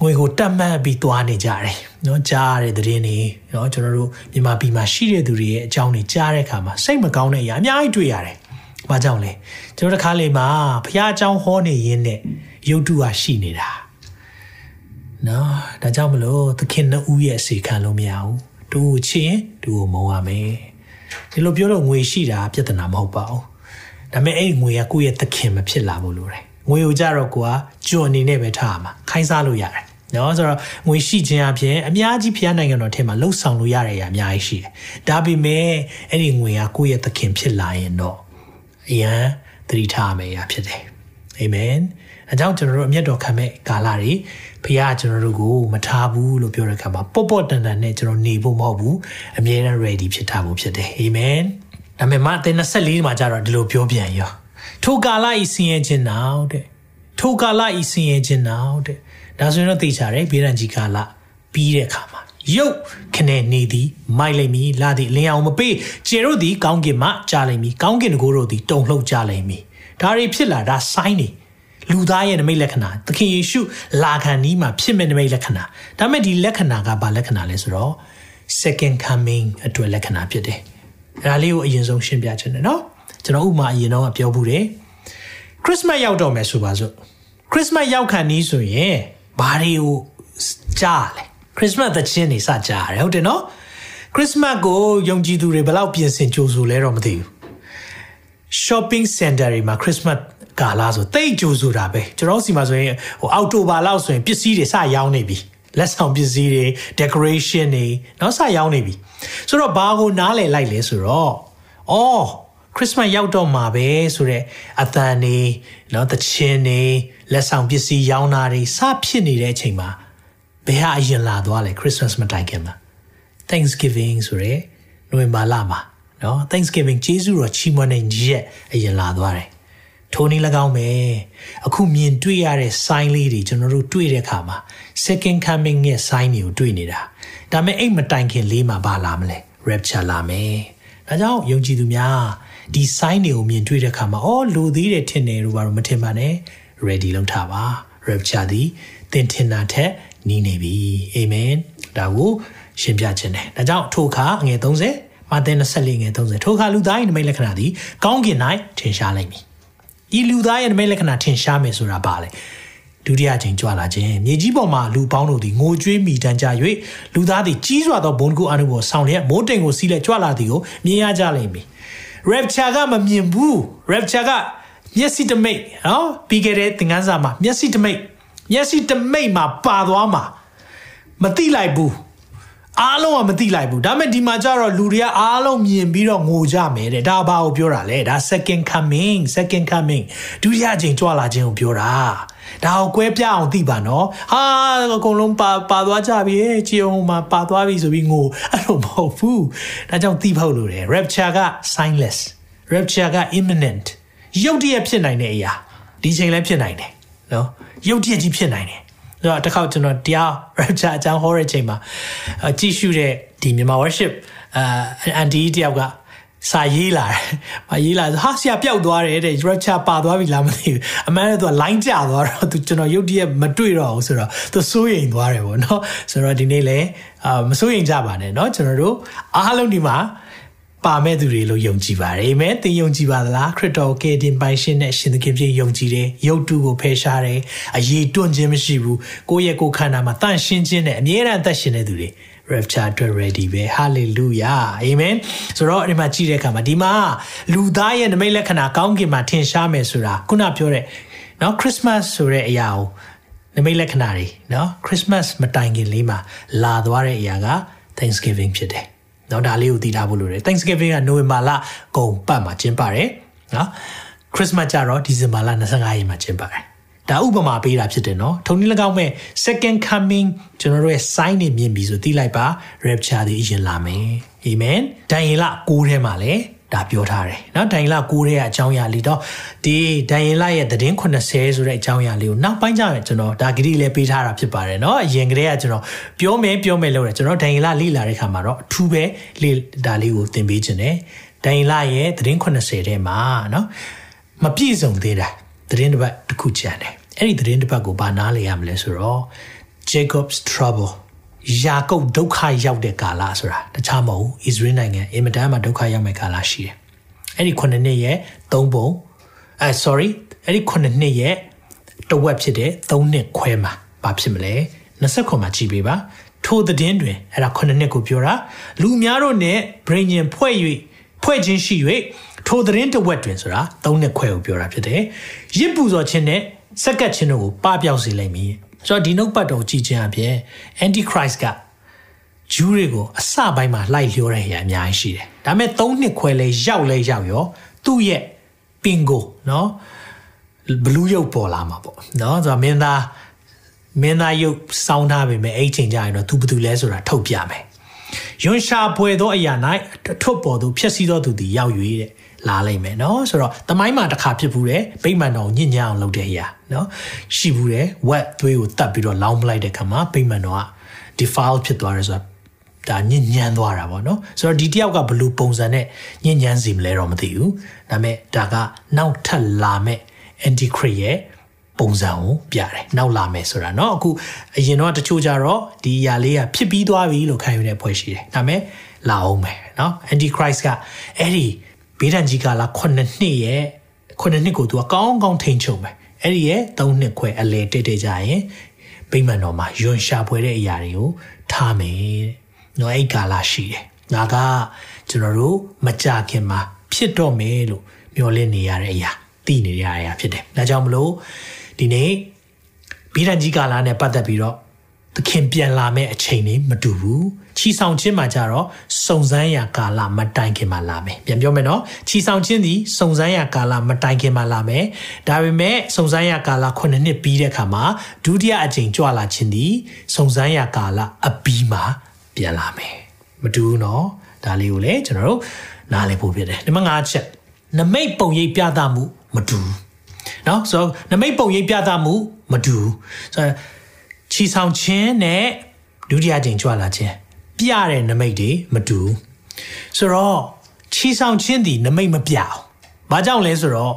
ငွေကိုတတ်မှတ်ပြီးသွားနေကြတယ်เนาะကြားရတဲ့သတင်းတွေเนาะကျွန်တော်တို့မြန်မာပြည်မှာရှိတဲ့သူတွေရဲ့အကြောင်းတွေကြားတဲ့အခါမှာစိတ်မကောင်းတဲ့အရာအများကြီးတွေ့ရတယ်။ဘာကြောင့်လဲကျွန်တော်တစ်ခါလေမှာဘုရားအကြောင်းဟောနေရင်းနဲ့ရုပ်တုဟာရှိနေတာ။ နော်ဒါကြောင့်မလို့သခင်နှစ်ဦးရဲ့အစီခံလို့မရဘူးတူကိုချင်းတူကိုမုံရမယ်ဒီလိုပြောလို့ငွေရှိတာပြဿနာမဟုတ်ပါဘူးဒါပေမဲ့အဲ့ဒီငွေကကိုယ့်ရဲ့သခင်မဖြစ်လာဘူးလို့တယ်ငွေကိုကြတော့ကိုကကျွအနေနဲ့ပဲထားမှာခိုင်းစားလို့ရတယ်နော်ဆိုတော့ငွေရှိခြင်းအပြင်အများကြီးဖျားနိုင်ငံတော်ထဲမှာလှုပ်ဆောင်လို့ရတဲ့အရာအများကြီးရှိတယ်ဒါပေမဲ့အဲ့ဒီငွေကကိုယ့်ရဲ့သခင်ဖြစ်လာရင်တော့အရန်သတိထားမယ်အရာဖြစ်တယ်အာမင်အကြောင်းကျွန်တော်တို့အမျက်တော်ခံမဲ့ကာလတွေ ဖခင်ကျွန်တော်တို့ကိုမထားဘူးလို့ပြောတဲ့အခါမှာပေါ့ပေါ့တန်တန်နဲ့ကျွန်တော်နေဖို့မဟုတ်ဘူးအမြဲတမ်း ready ဖြစ်ထားဖို့ဖြစ်တယ်အာမင်ဒါပေမဲ့မအသင်း24မှာကျတော့ဒီလိုပြောပြန်ရောထိုကာလဤစင်ရဲ့ခြင်းနောက်တဲ့ထိုကာလဤစင်ရဲ့ခြင်းနောက်တဲ့ဒါဆိုရင်တော့သိချတယ်ဘေးရန်ကြီးကာလပြီးတဲ့အခါမှာရုပ်ခနဲ့နေသည်မိုက်လိမ့်မည်လာသည်လင်းအောင်မပေးကျေတို့သည်ကောင်းကင်မှကြားလိမ့်မည်ကောင်းကင်ကိုတို့သည်တုံလှုပ်ကြလိမ့်မည်ဒါတွေဖြစ်လာဒါ sign တွေ လူသားရဲ့နမိတ်လက္ခဏာသခင်ယေရှုလာခံနီးမှာဖြစ်မဲ့နမိတ်လက္ခဏာဒါမဲ့ဒီလက္ခဏာကဘာလက္ခဏာလဲဆိုတော့ second coming အတွက်လက္ခဏာဖြစ်တယ်အဲဒါလေးကိုအရင်ဆုံးရှင်းပြချင်တယ်နော်ကျွန်တော်ဥမာအရင်တော့ပြောဘူးတယ်ခရစ်စမတ်ရောက်တော့မယ်ဆိုပါစို့ခရစ်စမတ်ရောက်ခံနီးဆိုရင်ဘာတွေကိုကြားလဲခရစ်စမတ်သချင်းတွေစကြားရတယ်ဟုတ်တယ်နော်ခရစ်စမတ်ကိုယုံကြည်သူတွေဘယ်လောက်ပြင်ဆင်ကြိုးဆိုလဲတော့မသိဘူး shopping center တွေမှာ Christmas ကာလဆိုတိတ်ကြိုဆိုတာပဲကျွန်တော်စီမှာဆိုရင်ဟိုအောက်တိုဘာလောက်ဆိုရင်ပစ္စည်းတွေစရောင်းနေပြီလက်ဆောင်ပစ္စည်းတွေ decoration တွေနော်စရောင်းနေပြီဆိုတော့ဘာကိုနားလည်လိုက်လဲဆိုတော့အော်ခရစ်စမတ်ရောက်တော့မှာပဲဆိုတော့အသံနေနော်သချင်းနေလက်ဆောင်ပစ္စည်းရောင်းတာတွေစဖြစ်နေတဲ့အချိန်မှာဘယ်ဟာအရင်လာသွားလဲခရစ်စမတ်မတိုင်ခင်မှာ Thanksgiving ဆိုရဲနိုဝင်ဘာလမှာနော် Thanksgiving ဂျေဇုတော်ချီးမွမ်းတဲ့ရက်အရင်လာသွားတယ် ထိုနည်း၎င်းပဲအခုမြင်တွေ့ရတဲ့ sign လေးတွေကျွန်တော်တို့တွေ့တဲ့အခါမှာ second coming ရဲ့ sign တွေကိုတွေ့နေတာဒါပေမဲ့အဲ့မတိုင်ခင်လေးမှာဘာလာမလဲ rapture လာမယ်ဒါကြောင့်ယုံကြည်သူများဒီ sign တွေကိုမြင်တွေ့တဲ့အခါမှာအော်လူသေးတယ်ထင်တယ်လို့ဘာလို့မထင်ပါနဲ့ ready လုပ်ထားပါ rapture သည်သင်ထင်တာထက်နီးနေပြီ amen ဒါကိုရှင်းပြခြင်းတယ်ဒါကြောင့်ထိုအခါငွေ30မာသဲ24ငွေ30ထိုအခါလူသား၏နမိတ်လက္ခဏာသည်ကောင်းကင်၌ထင်ရှားလိမ့်မည် ဤလူသားရဲ့နမိတ်လက္ခဏာထင်ရှားမယ်ဆိုတာပါလေဒုတိယချိန်ကြွလာခြင်းမြေကြီးပေါ်မှာလူပေါင်းတို့သည်ငိုကြွေးမိတမ်းကြ၍လူသားသည်ကြီးစွာသောဘုံကုအနုဘောဆောင်လျက်မိုးတိမ်ကိုစီးလက်ကြွလာသည်ကိုမြင်ရကြလိမ့်မည် rapture ကမမြင်ဘူး rapture ကမျက်စိတမိတ်နော်ပြီးခဲ့တဲ့သင်ခန်းစာမှာမျက်စိတမိတ်မျက်စိတမိတ်မှာပါသွားမှာမသိလိုက်ဘူး အားလုံးကမသိလိုက်ဘူးဒါပေမဲ့ဒီမှာကျတော့လူတွေကအားလုံးမြင်ပြီးတော့ငိုကြမယ်တဲ့ဒါဘာကိုပြောတာလဲဒါ second coming second coming ဒုတိယအချိန်ကြွလာခြင်းကိုပြောတာဒါကိုကွဲပြအောင်သိပါနော်ဟာအကုန်လုံးပါပါသွားကြပြီကြည်အောင်မှာပါသွားပြီဆိုပြီးငိုအဲ့လိုမဟုတ်ဘူးဒါကြောင့်သိဖို့လိုတယ် rapture က signless rapture က imminent ရုတ်တရက်ဖြစ်နိုင်တဲ့အရာဒီချိန်လည်းဖြစ်နိုင်တယ်နော်ရုတ်တရက်ကြီးဖြစ်နိုင်တယ် အဲ့တော့တစ်ခေါက်ကျွန်တော်တရား rapture အကြောင်းဟောတဲ့ချိန်မှာကြည့်ရှုတဲ့ဒီမြန်မာ worship အာအန်တီတယောက်ကစာရေးလာတယ်။မရေးလာဟာဆရာပျောက်သွားတယ်တဲ့ rapture ပါသွားပြီလားမသိဘူး။အမှန်တော့သူက line ကျသွားတော့သူကျွန်တော်ရုတ်တရက်မတွေ့တော့ဘူးဆိုတော့သူစိုးရိမ်သွားတယ်ပေါ့နော်။ဆိုတော့ဒီနေ့လည်းအာမစိုးရိမ်ကြပါနဲ့เนาะကျွန်တော်တို့အားလုံးဒီမှာ ပါမဲ့သူတွေလို့ယုံကြည်ပါတယ်အာမင်သင်ယုံကြည်ပါသလားခရစ်တော်ကယ်တင်ပိုင်ရှင်နဲ့ရှင်သခင်ပြည့်ယုံကြည်တယ်ယုတ်တုကိုဖယ်ရှားတယ်အရေးတွန့်ခြင်းမရှိဘူးကိုယ့်ရဲ့ကိုယ်ခန္ဓာမှာတန့်ရှင်းခြင်းနဲ့အမြဲတမ်းအသက်ရှင်နေသူတွေ rapture အတွက် ready ပဲ hallelujah amen ဆိုတော့ဒီမှာကြည့်တဲ့အခါမှာဒီမှာလူသားရဲ့နမိတ်လက္ခဏာကောင်းကင်မှာထင်ရှားမယ်ဆိုတာခုနပြောတဲ့เนาะ Christmas ဆိုတဲ့အရာကိုနမိတ်လက္ခဏာတွေเนาะ Christmas မတိုင်ခင်လေးမှာလာသွားတဲ့အရာက Thanksgiving ဖြစ်တယ် เนาะဒါလေးကိုသိထားဖို့လိုတယ် Thanksgiving ကနိုဝင်ဘာလကုန်ပတ်မှာကျင်းပတယ်เนาะ Christmas ကျတော့ဒီဇင်ဘာလ25ရက်မှာကျင်းပါတယ်ဒါဥပမာပေးတာဖြစ်တယ်နော်ထုံနည်း၎င်းမဲ့ second coming ကျွန်တော်တို့ရဲ့ sign တွေမြင်ပြီဆိုသိလိုက်ပါ rapture တွေအရင်လာမယ် amen ဒိုင်ရင်လ6ထဲမှာလည်း ဒါပြောထားတယ်เนาะဒိုင်လ6ထဲကအကြောင်းအရာလေးတော့ဒီဒိုင်လရဲ့သတင်း80ဆိုတဲ့အကြောင်းအရာလေးကိုနောက်ပိုင်းကျရင်ကျွန်တော်ဒါဂရီလည်းပေးထားတာဖြစ်ပါတယ်เนาะအရင်ကတည်းကကျွန်တော်ပြောမယ်ပြောမယ်လို့တယ်ကျွန်တော်ဒိုင်လလေ့လာတဲ့ခါမှာတော့အထူးပဲလေ့ဒါလေးကိုသင်ပေးခြင်းတယ်ဒိုင်လရဲ့သတင်း80ထဲမှာเนาะမပြည့်စုံသေးတာသတင်းတစ်ပတ်တစ်ခုကျန်တယ်အဲ့ဒီသတင်းတစ်ပတ်ကိုဘာနားလေရမလဲဆိုတော့ Jacob's trouble ယာကုပ်ဒုက္ခရောက်တဲ့ကာလဆိုတာတခြားမဟုတ် Israel နိုင်ငံအင်မတန်မှဒုက္ခရောက်မဲ့ကာလရှိတယ်အဲ့ဒီ9နှစ်ရဲ့3ပုံအဲ sorry အဲ့ဒီ9နှစ်ရဲ့တဝက်ဖြစ်တဲ့3နှစ်ခွဲမှာဘာဖြစ်မလဲ20ခွန်မှာကြည့်ပေးပါထိုသတင်းတွင်အဲ့ဒါ9နှစ်ကိုပြောတာလူများတို့နဲ့ brain ဖွဲ့၍ဖွဲ့ခြင်းရှိ၍ထိုသတင်းတဝက်တွင်ဆိုတာ3နှစ်ခွဲကိုပြောတာဖြစ်တယ်ရစ်ပူဇော်ခြင်းနဲ့စက္ကတ်ခြင်းတို့ကိုပပျောက်စေလိမ့်မည် ဆိုတော့ဒီနှုတ်ပတ်တော်ကြည့်ခြင်းအပြင် antichrist ကဂျူးတွေကိုအစပိုင်းမှာလိုက်လျောတဲ့အရာအများကြီးရှိတယ်ဒါပေမဲ့၃နှစ်ခွဲလဲရောက်လဲရောက်ရောသူ့ရဲ့ပင်ကိုနော်ဘလူးရုပ်ပေါ်လာမှာပေါ့နော်ဆိုတော့မင်းသားမင်းသားရုပ်စောင်းထားပေမဲ့အဲ့ချိန်ကျရင်တော့သူဘသူလဲဆိုတာထုတ်ပြမယ်ယွန်ရှာပွဲသောအရာ၌ထွတ်ပေါ်သူဖြစ်စီသောသူသည်ရောက်၍တဲ့ လာလိမ့်မယ်เนาะဆိုတော့တမိုင်းမှာတစ်ခါဖြစ်ဘူးတယ်ဗိမာန်တော်ညညအောင်လုပ်တဲ့အရာเนาะရှိဘူးတယ်ဝက်သွေးကိုတတ်ပြီးတော့လောင်းပလိုက်တဲ့ခါမှာဗိမာန်တော်က defile ဖြစ်သွားတယ်ဆိုတာဒါညဉ့်ညမ်းသွားတာပေါ့နော်ဆိုတော့ဒီတယောက်ကဘလို့ပုံစံနဲ့ညဉ့်ညမ်းစီမလဲတော့မသိဘူးဒါပေမဲ့ဒါကနောက်ထပ်လာမဲ့ antichrist ရဲ့ပုံစံကိုပြတယ်နောက်လာမယ်ဆိုတာเนาะအခုအရင်တော့တချို့ကြတော့ဒီຢာလေးကဖြစ်ပြီးသွားပြီလို့ခံယူတဲ့ဖွဲ့ရှိတယ်ဒါပေမဲ့လာအောင်မယ်เนาะ antichrist ကအဲ့ဒီ ဘေးဒဏ်ကြီးကာလ9နှစ်ရဲ့9နှစ်ကိုသူကကောင်းကောင်းထိန်ချုပ်မယ်အဲ့ဒီရဲ့3နှစ်ခွဲအလဲတိတ်တိတ်ကြရင်ဗိမာန်တော်မှာယွန်ရှာပွဲတဲ့အရာတွေကိုထားမယ်နော်အဲ့ကာလရှိတယ်ဒါကကျွန်တော်တို့မကြခင်မှာဖြစ်တော့မယ်လို့မျှော်လင့်နေရတဲ့အရာသိနေရတဲ့အရာဖြစ်တယ်ဒါကြောင့်မလို့ဒီနေ့ဗိဒ္ဓကြီးကာလနဲ့ပတ်သက်ပြီးတော့သ ခင်ပြန်လာမဲ့အချိန်တွေမတူဘူးချီဆောင်ခြင်းမှာကြတော့စုံစမ်းရာကာလမတိုင်ခင်မှာလာမယ်ပြန်ပြောမယ်နော်ချီဆောင်ခြင်းသည်စုံစမ်းရာကာလမတိုင်ခင်မှာလာမယ်ဒါပေမဲ့စုံစမ်းရာကာလ9နှစ်ပြီးတဲ့အခါမှာဒုတိယအကြိမ်ကြွလာခြင်းသည်စုံစမ်းရာကာလအပြီးမှာပြန်လာမယ်မတူဘူးနော်ဒါလေးကိုလည်းကျွန်တော်တို့နားလည်ဖို့ဖြစ်တယ်နံပါတ်5ချက်နမိတ်ပုံရိပ်ပြသမှုမတူဘူးနော်ဆိုတော့နမိတ်ပုံရိပ်ပြသမှုမတူဘူးဆိုတော့ ချီဆောင်ခြင်းနဲ့ဒုတိယကြိမ်ကြွလာခြင်းပြတဲ့နမိတ်တွေမတူဆိုတော့ချီဆောင်ခြင်းဒီနမိတ်မပြအောင်။ဘာကြောင့်လဲဆိုတော့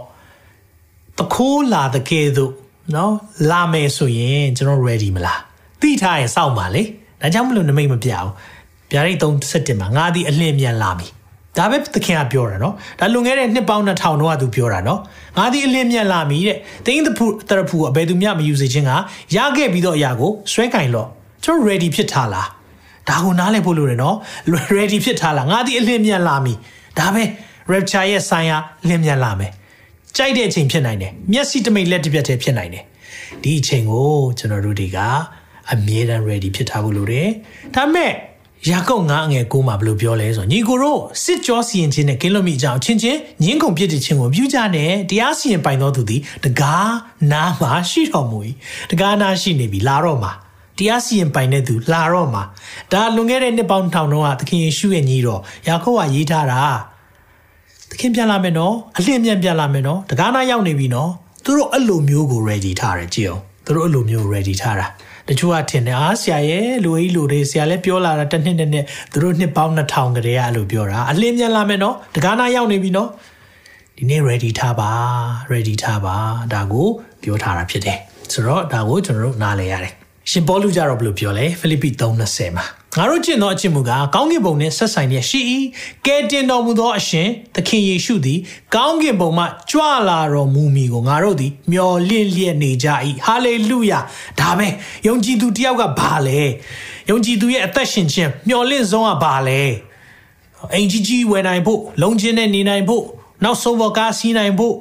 တခိုးလာတဲ့ကဲသို့နော်လာမယ်ဆိုရင်ကျွန်တော် ready မလား။သိထားရင်စောင့်ပါလေ။ဒါကြောင့်မလို့နမိတ်မပြအောင်။ဗျာဒိတ်37မှာငါဒီအလင်းမြန်လာပြီ။ ဒါပဲသခင်ကပြောတာနော်။ဒါလွန်ခဲ့တဲ့နှစ်ပေါင်း2000တော့ကသူပြောတာနော်။ငါဒီအလင်းမြန်လာပြီတဲ့။တင်းသဖူတရဖူအဘယ်သူမျှမယူစေခြင်းကရခဲ့ပြီးတော့အရာကိုဆွဲကင်လို့ကျွန်တော် ready ဖြစ်ထားလား။ဒါကိုနားလည်ဖို့လိုတယ်နော် ready ဖြစ်ထားလားငါဒီအလင်းမြန်လာပြီဒါပဲ rapture ရဲ့ဆိုင်ရာလင်းမြန်လာမယ်ကြိုက်တဲ့အချိန်ဖြစ်နိုင်တယ်မျက်စိတမိတ်လက်တစ်ပြက်တည်းဖြစ်နိုင်တယ်ဒီအချိန်ကိုကျွန်တော်တို့တွေကအမြဲတမ်း ready ဖြစ်ထားဖို့လိုတယ်ဒါမဲ့ ယာကုပ်ငါအငယ်ကိုမှဘယ်လိုပြောလဲဆိုညီကိုတို့စစ်ကြောစီရင်ခြင်းနဲ့ကင်းလွတ်မိကြအောင်ချင်းချင်းညင်းကုန်ပြစ်တဲ့ခြင်းကိုပြုကြနဲ့တရားစီရင်ပိုင်တော်သူသည်တကားနာမှာရှိတော်မူ၏တကားနာရှိနေပြီလာတော့မှာတရားစီရင်ပိုင်တဲ့သူလာတော့မှာဒါလွန်ခဲ့တဲ့နှစ်ပေါင်းထောင်တော့သခင်ယေရှုရဲ့ညီတော်ယာကုပ်ကရေးထားတာသသခင်ပြန်လာမယ်နော်အလင်းပြန်ပြန်လာမယ်နော်တကားနာရောက်နေပြီနော်သူတို့အဲ့လိုမျိုးကို ready ထားတယ်ကြည့်အောင်သူတို့အဲ့လိုမျိုး ready ထားတာ တချို့ကထင်တယ်အားဆရာရဲ့လူကြီးလူတွေဆရာလည်းပြောလာတာတစ်နှစ်နဲ့နဲ့သူတို့နှစ်ပေါင်း2000ကလေးကအဲ့လိုပြောတာအလင်းပြန်လာမယ်နော်တကားနာရောက်နေပြီနော်ဒီနေ့ ready ထားပါ ready ထားပါဒါကိုပြောထားတာဖြစ်တယ်ဆိုတော့ဒါကိုကျွန်တော်တို့နားလည်ရတယ်ရှင်ပေါလုကြတော့ဘယ်လိုပြောလဲဖိလိပ္ပိ3:20မှာ ငါတို့ကျင့်သောအကျင့်မူကားကောင်းကင်ဘုံနှင့်ဆက်ဆိုင်လျက်ရှိ၏ကဲတင်တော်မူသောအရှင်သခင်ယေရှုသည် ကောင်းကင်ဘုံမှကြွလာတော်မူမီကိုငါတို့သည်မျှော်လင့်လျက်နေကြ၏ဟာလေလုယာဒါပဲယုံကြည်သူတယောက်ကဘာလဲယုံကြည်သူရဲ့အသက်ရှင်ခြင်းမျှော်လင့်ဆုံးကဘာလဲအင်ကြီးကြီးဝယ်နိုင်ဖို့လုံချင်းနဲ့နေနိုင်ဖို့နောက်ဆုံးဘကားစီးနိုင်ဖို့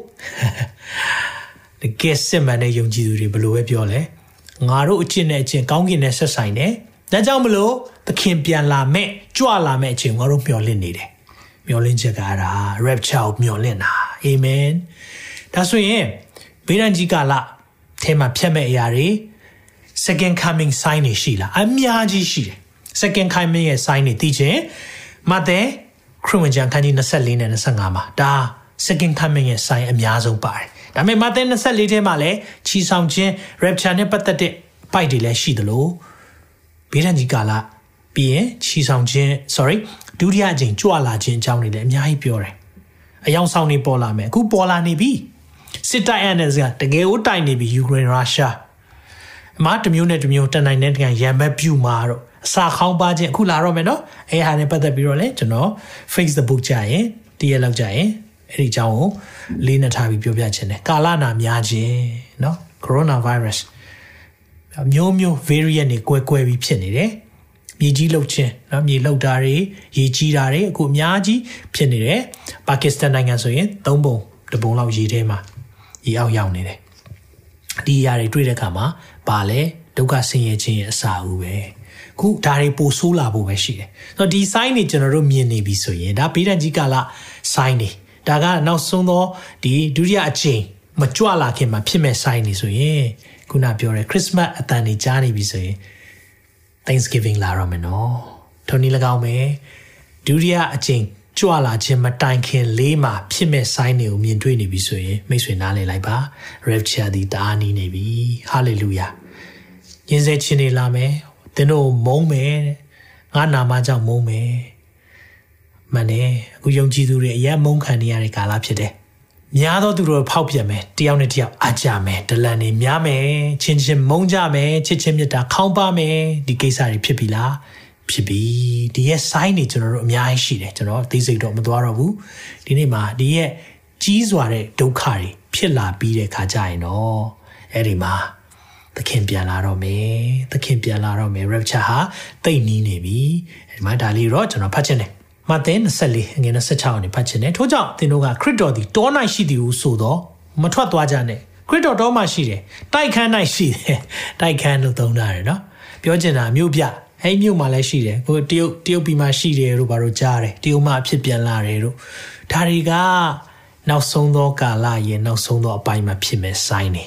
တကယ်စစ်မှန်တဲ့ယုံကြည်သူတွေဘယ်လိုပဲပြောလဲငါတို့အချင်းနဲ့အချင်းကောင်းကင်နဲ့ဆက်ဆိုင်တယ် ဒါကြောင့်မလို့သခင်ပြန်လာမဲ့ကြွလာမဲ့အချိန်ငါတို့မျှော်လင့်နေတယ်မျှော်လင့်ချက်ကအဲ့ဒါ rapture ကိုမျှော်လင့်တာအာမင်ဒါဆိုရင်ဘေးရန်ကြီးကလာထဲမှာဖြတ်မဲ့အရာတွေ second coming sign တွေရှိလားအများကြီးရှိတယ် second coming ရဲ့ sign တွေသိချင်းမဿဲခရစ်ဝင်ကျမ်းခန်းကြီး24နဲ့25မှာဒါ second coming ရဲ့ sign အများဆုံးပါတယ်ဒါပေမဲ့မဿဲ24ထဲမှာလည်းချီဆောင်ခြင်း rapture နဲ့ပတ်သက်တဲ့ပိုက်တွေလည်းရှိသလို ဘေးရန်ကြီးကာလပြီးရင်ချီဆောင်ခြင်း sorry ဒုတိယအကြိမ်ကြွလာခြင်းအကြောင်းတွေလည်းအများကြီးပြောတယ်။အယောင်ဆောင်နေပေါ်လာမယ်အခုပေါ်လာနေပြီစစ်တိုက်အန်နဲ့ကတကယ်ကိုတိုက်နေပြီယူကရိန်းရုရှားအမတမျိုးနဲ့တမျိုးတနိုင်တဲ့တကန်ရံဘက်ပြူမာတော့အစာခေါင်းပါခြင်းအခုလာတော့မယ်နော်အဲဟာနဲ့ပတ်သက်ပြီးတော့လေကျွန်တော် Facebook ကြရင်တရက်လောက်ကြရင်အဲ့ဒီအကြောင်းကိုလေးနဲ့ထားပြီးပြောပြခြင်းတယ်ကာလနာများခြင်းနော် coronavirus မျိုးမျိုး variant တွေကွဲကွဲပြီးဖြစ်နေတယ်မြေကြီးလှုပ်ခြင်းနော်မြေလှုပ်တာတွေရေကြီးတာတွေအခုအများကြီးဖြစ်နေတယ်ပါကစ္စတန်နိုင်ငံဆိုရင်၃ပုံတပုံလောက်ရေထဲမှာရေအောက်ရောက်နေတယ်ဒီအရာတွေတွေ့တဲ့အခါမှာပါလဲဒုက္ခဆင်းရဲခြင်းရဲ့အစာအုပ်ပဲခုဒါတွေပိုဆိုးလာဖို့ပဲရှိတယ်။ဆိုတော့ဒီ sign တွေကျွန်တော်တို့မြင်နေပြီဆိုရင်ဒါပေးတန်ကြီးကာလ sign တွေဒါကနောက်ဆုံးသောဒီဒုတိယအချိန်မကြွလာခင်မှာဖြစ်မဲ့ sign တွေဆိုရင် ခုနပြောတဲ့ Christmas အတန်တွေကြားနေပြီဆိုရင် Thanksgiving လာတော့မယ်နော်ထုံနည်း၎င်းပဲဒုတိယအချိန်ကြွလာခြင်းမတိုင်ခင်လေးမှာဖြစ်မဲ့ sign တွေကိုမြင်တွေ့နေပြီဆိုရင်မိတ်ဆွေနားလည်လိုက်ပါ rapture ဒီတအားနီးနေပြီ hallelujah ညင်စေခြင်းတွေလာမယ်သင်တို့မုန်းမယ်ငါနာမကြောင့်မုန်းမယ်မှန်တယ်အခုယုံကြည်သူတွေအယံမုန်းခံနေရတဲ့ကာလဖြစ်တယ် များသောသူတို့ဖောက်ပြန်မယ်တယောက်နဲ့တယောက်အကြမယ်ဒလန်နေများမယ်ချင်းချင်းမုန်းကြမယ်ချစ်ချင်းမြတ်တာခေါင်းပါမယ်ဒီကိစ္စတွေဖြစ်ပြီလားဖြစ်ပြီဒီရဲ့ sign တွေကျွန်တော်တို့အများကြီးရှိတယ်ကျွန်တော်သိစိတ်တော့မသွားတော့ဘူးဒီနေ့မှာဒီရဲ့ကြီးစွာတဲ့ဒုက္ခတွေဖြစ်လာပြီးတဲ့ခါကျရင်တော့အဲ့ဒီမှာသခင်ပြန်လာတော့မယ်သခင်ပြန်လာတော့မယ် rapture ဟာတိတ်နီးနေပြီဒီမှာဒါလေးတော့ကျွန်တော်ဖတ်ချင်တယ် မဿဲ24အငယ်26အနေဖတ်ချင်တယ်ထို့ကြောင့်သင်တို့ကခရစ်တော်သည်တော၌ရှိသည်ဟုဆိုတော့မထွက်သွားကြနဲ့ခရစ်တော်တောမှာရှိတယ်တိုက်ခန်း၌ရှိတယ်တိုက်ခန်းလို့သုံးတာရယ်နော်ပြောချင်တာမြို့ပြအဲ့မြို့မှာလည်းရှိတယ်ကိုတရုတ်တရုတ်ပြည်မှာရှိတယ်တို့ဘာလို့ကြားတယ်တရုတ်မှာအဖြစ်ပြန်လာတယ်တို့ဒါတွေကနောက်ဆုံးသောကာလရဲ့နောက်ဆုံးသောအပိုင်းမှာဖြစ်မဲ့ဆိုင်းနေ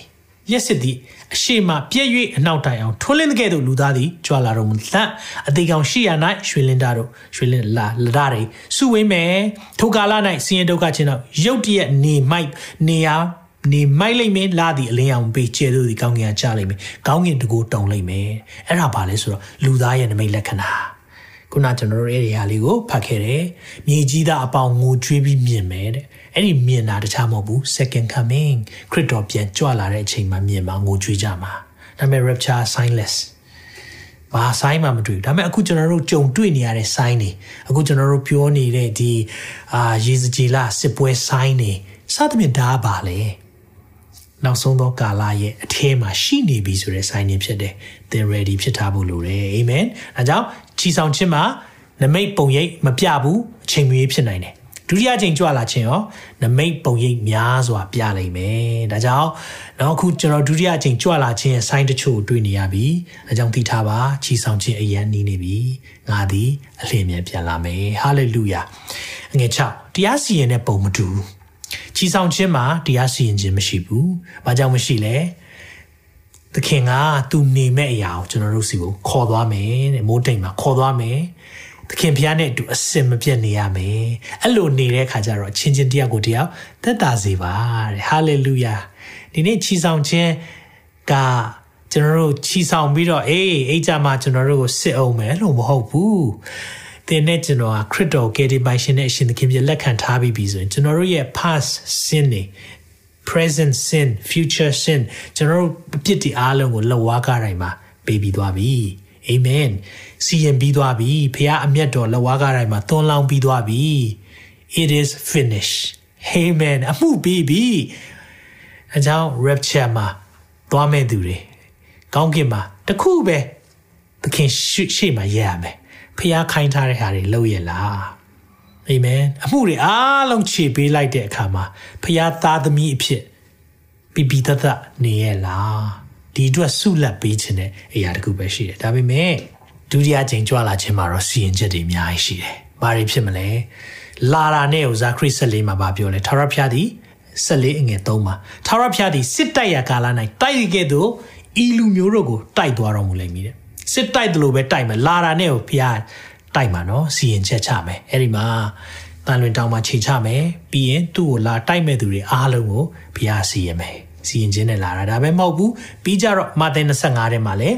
ရက်စစ်သည့်အရှိမပြည့်၍အနောက်တိုင်အောင်ထွန်းလင်းတဲ့ကဲ့သို့လူသားသည်ကြွလာတော်မူသတ်အသေးကောင်ရှိရ၌ရွှေလင်းသားတို့ရွှေလင်းလာလဒါတွေစုဝေးမယ်ထိုကာလ၌ဆင်းရဲဒုက္ခချင်းတော့ရုတ်တရက်နေမိုက်နေရနေမိုက်လိမ့်မယ်လာသည်အလင်းအောင်ပေးကျဲလို့ဒီကောင်းကင်ကကြားလိမ့်မယ်ကောင်းကင်တကူတုံလိမ့်မယ်အဲ့ဒါပါလဲဆိုတော့လူသားရဲ့နမိတ်လက္ခဏာခုနကျွန်တော်တို့အဲ့ဒီဟာလေးကိုဖတ်ခဲ့တယ်မြေကြီးသားအပေါင်းငိုကြွေးပြီးမြင်မယ်တဲ့ အဲ့ဒီမြင်တာတခြားမဟုတ်ဘူး second coming ခရစ်တော်ပြန်ကြွလာတဲ့အချိန်မှာမြင်မှာငိုကြွေးကြမှာဒါပေမဲ့ rapture signless ဘာ sign မှမတွေ့ဘူးဒါပေမဲ့အခုကျွန်တော်တို့ကြုံတွေ့နေရတဲ့ sign တွေအခုကျွန်တော်တို့ပြောနေတဲ့ဒီအာရေစကြည်လာစစ်ပွဲ sign တွေစသဖြင့်ဒါပါလေနောက်ဆုံးသောကာလရဲ့အထဲမှာရှိနေပြီဆိုတဲ့ sign တွေဖြစ်တယ်သင် ready ဖြစ်ထားဖို့လိုတယ်အာမင်အဲကြောင့်ချီဆောင်ခြင်းမှာနမိတ်ပုံရိပ်မပြဘူးအချိန်မီဖြစ်နိုင်တယ်ဒု တိယချိန်ကြွလာခြင်းရောနမိတ်ပုံရိပ်များစွာပြနိုင်မယ်ဒါကြောင့်တော့အခုကျွန်တော်ဒုတိယချိန်ကြွလာခြင်းရဲ့ sign တချို့တွေ့နေရပြီဒါကြောင့်သိထားပါချီဆောင်ခြင်းအရန်နီးနေပြီငါသည်အလင်းမြန်ပြန်လာမယ်ဟာလေလုယာငွေ6တရားစီရင်တဲ့ပုံမတူချီဆောင်ခြင်းမှာတရားစီရင်ခြင်းမရှိဘူးဘာကြောင့်မရှိလဲသခင်ကသူနေမဲ့အရာကိုကျွန်တော်တို့စီကိုခေါ်သွားမယ်တဲ့မိုးတိမ်မှာခေါ်သွားမယ် သခင်ဖျားနဲ့အတူအစင်မပြတ်နေရမယ်အဲ့လိုနေတဲ့ခါကျတော့ချင်းချင်းတယောက်ကိုတယောက်သက်သာစေပါတဲ့ဟာလေလုယာဒီနေ့ချီဆောင်ခြင်းကကျွန်တော်တို့ချီဆောင်ပြီးတော့အေးအိတ်ကြမှာကျွန်တော်တို့ကိုစစ်အောင်မယ်လို့မဟုတ်ဘူးသင်နဲ့ကျွန်တော်ကခရစ်တော်ကယ်တင်ပိုင်ရှင်နဲ့အရှင်သခင်ပြလက်ခံထားပြီးပြီဆိုရင်ကျွန်တော်တို့ရဲ့ past sin တွေ present sin future sin ကျွန်တော်တို့အပြစ်တွေအားလုံးကိုလက်ဝါးကားတိုင်းမှာပေးပြီးသွားပြီအာမင်စီရင်ပြီးသွားပြီဖခင်အမျက်တော်လက်ဝါးကားတိုင်းမှာသွန်းလောင်းပြီးသွားပြီ it is finished amen အမှုပြီးပြီအကြောင်း rapture မှာသွားမဲ့သူတွေကောင်းကင်မှာတခုပဲသခင်ရှေ့မှာရရမယ်ဖခင်ခိုင်းထားတဲ့ဟာတွေလုပ်ရလားအာမင်အမှုတွေအားလုံးခြေပေးလိုက်တဲ့အခါမှာဖခင်သားသမီးအဖြစ်ပြပြတတ်နေရလားဒီအတွက်ဆုလက်ပေးခြင်းတဲ့အရာတခုပဲရှိတယ်ဒါပေမဲ့ ဒုတိယချိန်ကြွလာခြင်းမှာတော့စီရင်ချက်တွေအများကြီးရှိတယ်ဘာတွေဖြစ်မလဲလာတာနဲ့ဥစားခရစ်ဆက်လေးမှာဗာပြောလဲထာဝရဘုရားသည်ဆက်လေးအငယ်သုံးပါထာဝရဘုရားသည်စစ်တိုက်ရာကာလ၌တိုက်ရခဲ့သို့ဤလူမျိုးတို့ကိုတိုက်သွားတော်မူလိမ့်မည်တဲ့စစ်တိုက်တယ်လို့ပဲတိုက်မယ်လာတာနဲ့ကိုဘုရားတိုက်မှာနော်စီရင်ချက်ချမယ်အဲ့ဒီမှာတန်လွင်တောင်မှာချိန်ချမယ်ပြီးရင်သူ့ကိုလာတိုက်မဲ့သူတွေအားလုံးကိုဘုရားစီရင်မယ်စီရင်ခြင်းနဲ့လာတာဒါပဲမဟုတ်ဘူးပြီးကြတော့မာသဲ25ထဲမှာလည်း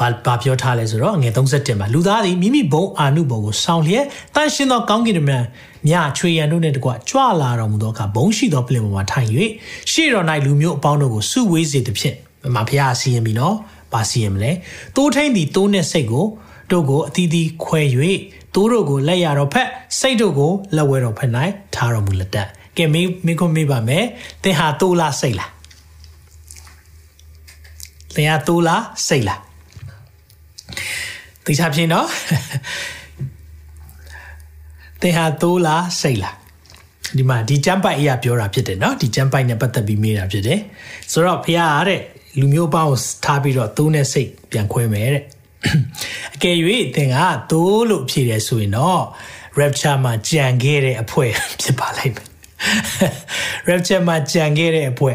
ဘာဘာပြောထားလဲဆိုတော့ငွေ37မှာလူသားသည်မိမိဘုံအာနုဘုံကိုဆောင်းလျက်တန်ရှင်သောကောင်းကင်မြတ်မြချွေရန်တို့နှင့်တကွကြွလာတော်မူသောအခါဘုံရှိသောပြင်ပေါ်မှာထိုင်၍ရှေ့တော်၌လူမျိုးအပေါင်းတို့ကိုစုဝေးစေသဖြင့်မဖျားစီရင်ပြီနော်ပါစီရင်မလဲတိုးထိန်သည်တိုးနဲ့စိတ်ကိုတို့ကိုအတီးတီးခွဲ၍တိုးတို့ကိုလက်ရတော်ဖက်စိတ်တို့ကိုလက်ဝဲတော်ဖက်၌ထားတော်မူလက်တကဲမိမိခွန်မိပါမယ်သင်ဟာတိုးလားစိတ်လားသင်ဟာတိုးလားစိတ်လား သိချဖြင်းနော်သင်ဟာတိုးလားစိတ်လားဒီမှာဒီကျမ်းပိုက်အရာပြောတာဖြစ်တယ်နော်ဒီကျမ်းပိုက်နဲ့ပတ်သက်ပြီးမေးတာဖြစ်တယ်ဆိုတော့ဖခင်တဲ့လူမျိုးပေါင်းထားပြီးတော့သိုးနဲ့စိတ်ပြန်ခွဲမယ်တဲ့အကယ်၍သင်ကသိုးလို့ဖြေတယ်ဆိုရင်တော့ rapture မှာကြံခဲ့တဲ့အဖွဲဖြစ်ပါလိမ့်မယ် rapture မှာကြံခဲ့တဲ့အဖွဲ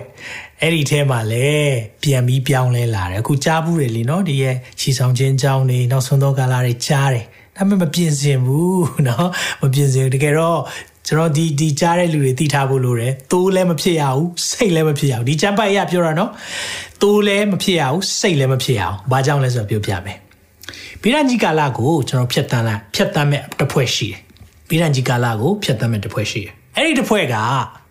အဲ့ဒီထဲမှာလည်းပြန်ပြီးပြောင်းလဲလာတယ်အခုကြားဘူးတယ်လीเนาะဒီရဲ့ခြေဆောင်ခြင်းကြောင်းနေနောက်ဆုံးသောကာလတွေကြားတယ်ဒါပေမဲ့မပြင်ဆင်ဘူးเนาะမပြင်ဆင်ဘူးတကယ်တော့ကျွန်တော်ဒီဒီကြားတဲ့လူတွေသိထားဖို့လိုတယ်။သိုးလည်းမဖြစ်ရဘူး၊စိတ်လည်းမဖြစ်ရဘူး။ဒီချမ်းပိုက်ရပြောတာနော်။သိုးလည်းမဖြစ်ရဘူး၊စိတ်လည်းမဖြစ်ရဘူး။ဘာကြောင့်လဲဆိုတော့ပြောပြမယ်။ဗိရန်ကြီးကာလကိုကျွန်တော်ဖြတ်တန်းလိုက်ဖြတ်တန်းမဲ့တစ်ဖွဲ့ရှိတယ်။ဗိရန်ကြီးကာလကိုဖြတ်တန်းမဲ့တစ်ဖွဲ့ရှိတယ်။အဲ့ဒီတစ်ဖွဲ့က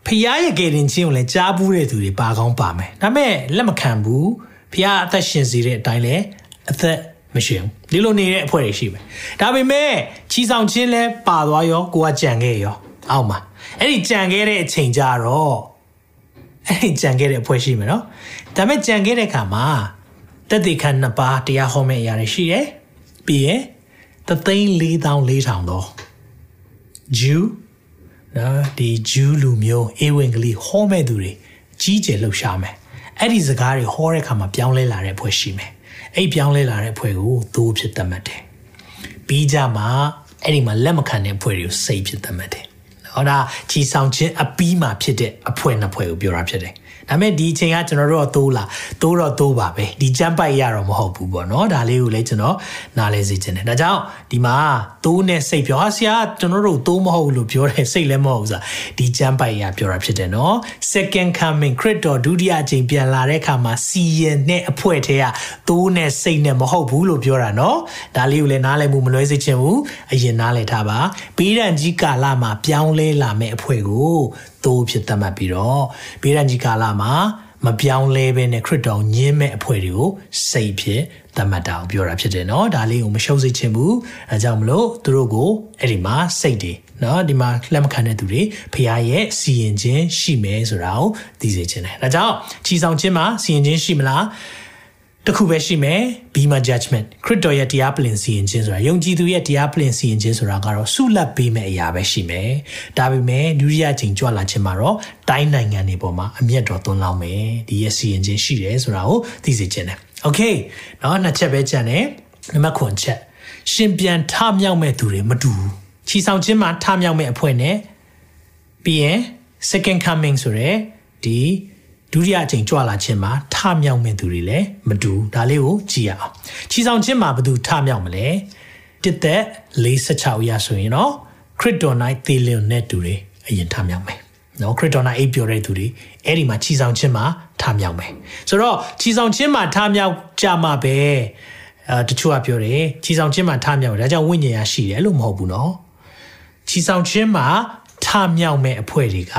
ဖျားရဲ့ကယ်တင်ခြင်းကိုလည်းကြားဘူးတဲ့သူတွေပါကောင်းပါမယ်။ဒါပေမဲ့လက်မခံဘူး။ဖျားအသက်ရှင်စေတဲ့အတိုင်းလည်းအသက်မရှိဘူး။ဒီလိုနေတဲ့အဖွဲ့တွေရှိမယ်။ဒါပေမဲ့ချီဆောင်ခြင်းလဲပါသွားရောကိုကကြံခဲ့ရောအောက်မှာအဲ့ဒီကြံခဲ့တဲ့အချိန်ကြတော့အဲ့ဒီကြံခဲ့တဲ့အဖွဲ့ရှိမယ်နော်ဒါပေမဲ့ကြံခဲ့တဲ့ခါမှာတက်တေခန့်နှစ်ပါးတရားဟောမယ့်အရာတွေရှိတယ်ပြီးရင်တသိန်း၄တောင်း၄ထောင်တော့ဂျူး နော်ဒီဂျူးလူမျိုးအေဝံဂေလိဟောမဲ့သူတွေကြီးကျယ်လှုပ်ရှားမယ်အဲ့ဒီစကားတွေဟောတဲ့ခါမှာပြောင်းလဲလာတဲ့အဖွဲ့ရှိမယ်အဲ့ပြောင်းလဲလာတဲ့အဖွဲ့ကိုသိုးဖြစ်သတ်မှတ်တယ်ပြီးကြမှာအဲ့ဒီမှာလက်မခံတဲ့အဖွဲ့တွေကိုစိတ်ဖြစ်သတ်မှတ်တယ်ဟောဒါချီဆောင်ခြင်းအပီးမှာဖြစ်တဲ့အဖွဲနှစ်ဖွဲကိုပြောတာဖြစ်တယ် ဒါပေမဲ့ဒီအချိန်ကကျွန်တော်တို့တော့သိုးလာသိုးတော့သိုးပါပဲဒီကြမ်းပိုက်ရတော့မဟုတ်ဘူးပေါ့နော်ဒါလေးကိုလည်းကျွန်တော်နားလဲစေချင်တယ်ဒါကြောင့်ဒီမှာသိုးနဲ့စိတ်ပြောဟာဆရာကျွန်တော်တို့သိုးမဟုတ်လို့ပြောတယ်စိတ်လည်းမဟုတ်ဘူးဆိုတာဒီကြမ်းပိုက်ရပြောတာဖြစ်တယ်နော် second coming ခရစ်တော်ဒုတိယအချိန်ပြန်လာတဲ့အခါမှာစီရင်နဲ့အဖွဲထဲကသိုးနဲ့စိတ်နဲ့မဟုတ်ဘူးလို့ပြောတာနော်ဒါလေးကိုလည်းနားလဲမှုမလွဲစေချင်ဘူးအရင်နားလဲထားပါဘေးရန်ကြီးကာလမှာပြောင်းလဲလာမယ့်အဖွဲကိုသိုးဖြစ်သတ်မှတ်ပြီးတော့ဘေးရန်ကြီးကာလမှာမပြောင်းလဲဘဲနဲ့ခရစ်တော်ညင်းမဲ့အဖွဲတွေကိုစိတ်ဖြစ်သတ်မှတ်တာကိုပြောတာဖြစ်တယ်เนาะဒါလေးကိုမရှုံးစေချင်ဘူးအဲကြောင့်မလို့သူတို့ကိုအဲ့ဒီမှာစိတ်တွေเนาะဒီမှာလက်မခံတဲ့သူတွေဖခင်ရဲ့စီရင်ခြင်းရှိမယ်ဆိုတာကိုသိစေချင်တယ်ဒါကြောင့်ချီဆောင်ခြင်းမှာစီရင်ခြင်းရှိမလား တစ်ခုပဲရှိမယ် be my judgment ခရစ်တော်ရဲ့တရားပလင်စီရင်ခြင်းဆိုတာယုံကြည်သူရဲ့တရားပလင်စီရင်ခြင်းဆိုတာကတော့ဆုလတ်ပေးမယ့်အရာပဲရှိမယ်ဒါပေမဲ့ဒုတိယချိန်ကြွလာခြင်းမှာတော့တိုင်းနိုင်ငံတွေပေါ်မှာအမျက်တော်သွန်းလောင်းမယ်ဒီရဲ့စီရင်ခြင်းရှိတယ်ဆိုတာကိုသိစေခြင်းတယ် okay နောက်နှစ်ချက်ပဲကြံတယ်နံပါတ်9ချက်ရှင်ပြန်ထမြောက်မဲ့သူတွေမတူဘူးချီဆောင်ခြင်းမှာထမြောက်မဲ့အဖွဲ့နဲ့ပြီးရင် second coming ဆိုရဲဒီ ဒုတိယအချိန်ကြွလာခြင်းမှာထမြောက်မဲ့သူတွေလည်းမတူဒါလေးကိုကြည့်ရအောင်ချီဆောင်ခြင်းမှာဘယ်သူထမြောက်မလဲတစ်သက်46ရဆိုရင်တော့ခရစ်တော်၌သေလျင်တဲ့သူတွေအရင်ထမြောက်မယ်နော်ခရစ်တော်၌အိပ်ပျော်တဲ့သူတွေအဲ့ဒီမှာခြီဆောင်ခြင်းမှာထမြောက်မယ်ဆိုတော့ခြီဆောင်ခြင်းမှာထမြောက်ကြမှာပဲအဲတချို့ကပြောတယ်ခြီဆောင်ခြင်းမှာထမြောက်တယ်ဒါကြောင့်ဝိညာဉ်ရရှိတယ်လို့မဟုတ်ဘူးနော်ခြီဆောင်ခြင်းမှာထမြောက်မဲ့အဖွဲ့တွေက